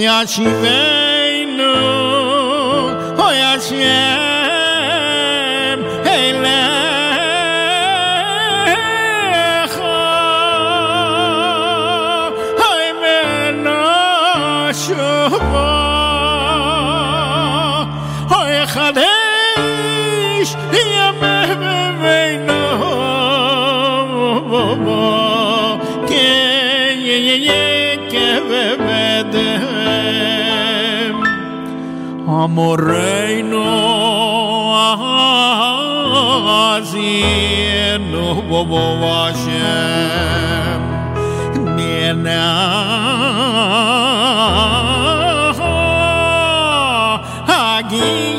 amanhã tiver Moreno, reino haciendo bobo Hashem viene aquí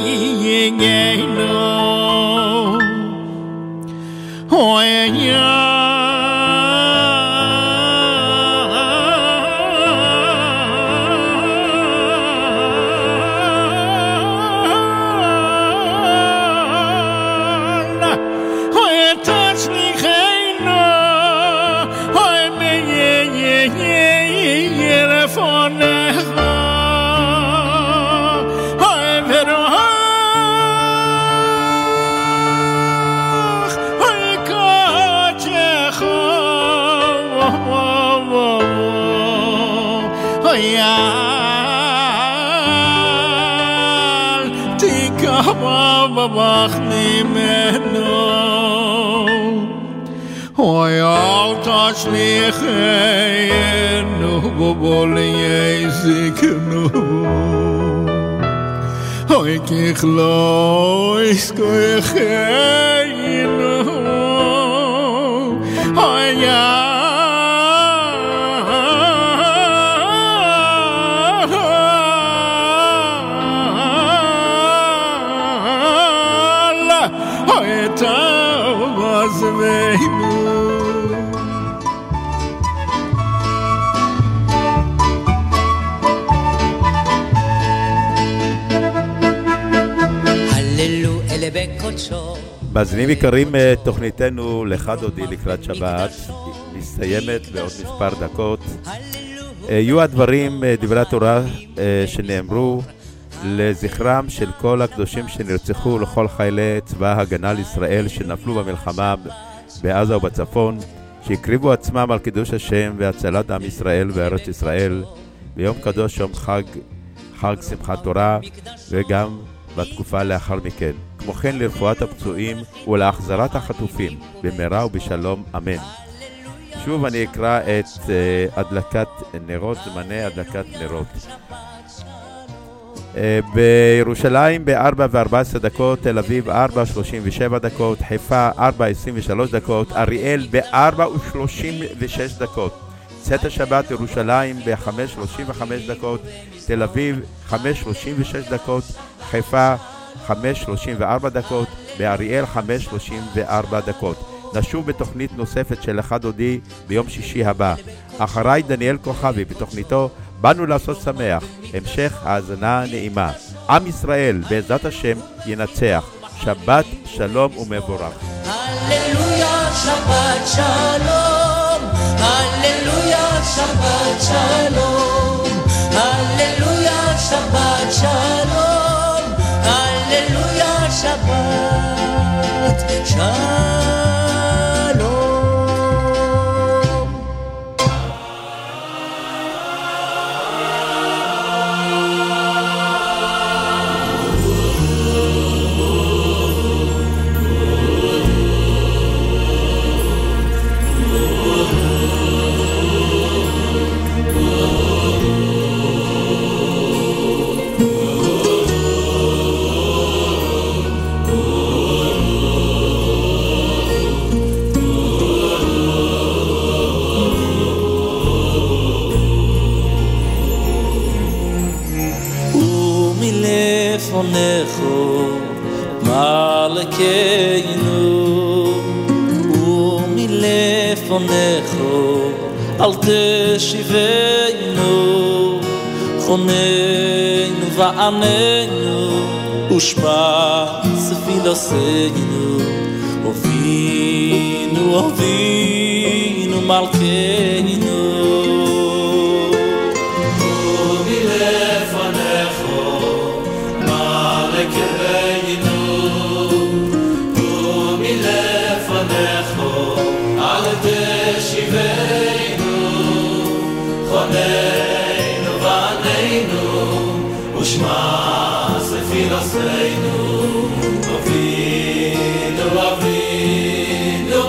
שליחנו nee, hey, אוי ככלו nie יחיינו אוי Hoi הללו אלה בקודשו מאזינים יקרים, אה, תוכניתנו לך דודי לקראת שבת מסתיימת בעוד מספר דקות. אה, יהיו הדברים, אה, דברי התורה שנאמרו לזכרם של כל הקדושים שנרצחו לכל חיילי צבא ההגנה לישראל שנפלו במלחמה בעזה ובצפון, שהקריבו עצמם על קידוש השם והצלת עם ישראל וארץ ישראל ביום קדוש, יום חג, חג שמחת תורה וגם בתקופה לאחר מכן. כמו כן לרפואת הפצועים ולהחזרת החטופים במהרה ובשלום, אמן. שוב אני אקרא את uh, הדלקת נרות, זמני הדלקת נרות. Uh, בירושלים ב-4 ו-14 דקות, תל אביב 4 37 דקות, חיפה 4 23 דקות, אריאל ב-4 ו-36 דקות. צאת השבת ירושלים ב-5 35 דקות, תל אביב 5 36 דקות, חיפה 5.34 דקות, באריאל 5.34 דקות. נשוב בתוכנית נוספת של אחד דודי ביום שישי הבא. אחריי דניאל כוכבי בתוכניתו באנו לעשות שמח. המשך האזנה נעימה. עם ישראל, בעזרת השם, ינצח. שבת שלום ומבורך. הללויה שבת שלום, הללויה שבת שלום, הללויה שבת שלום, הללויה שבת nechu malkeinu u mi lefo nechu al te shiveinu choneinu va aneinu u shpa zfilo seinu ovinu ovinu malkeinu mas sifnasteynu avin do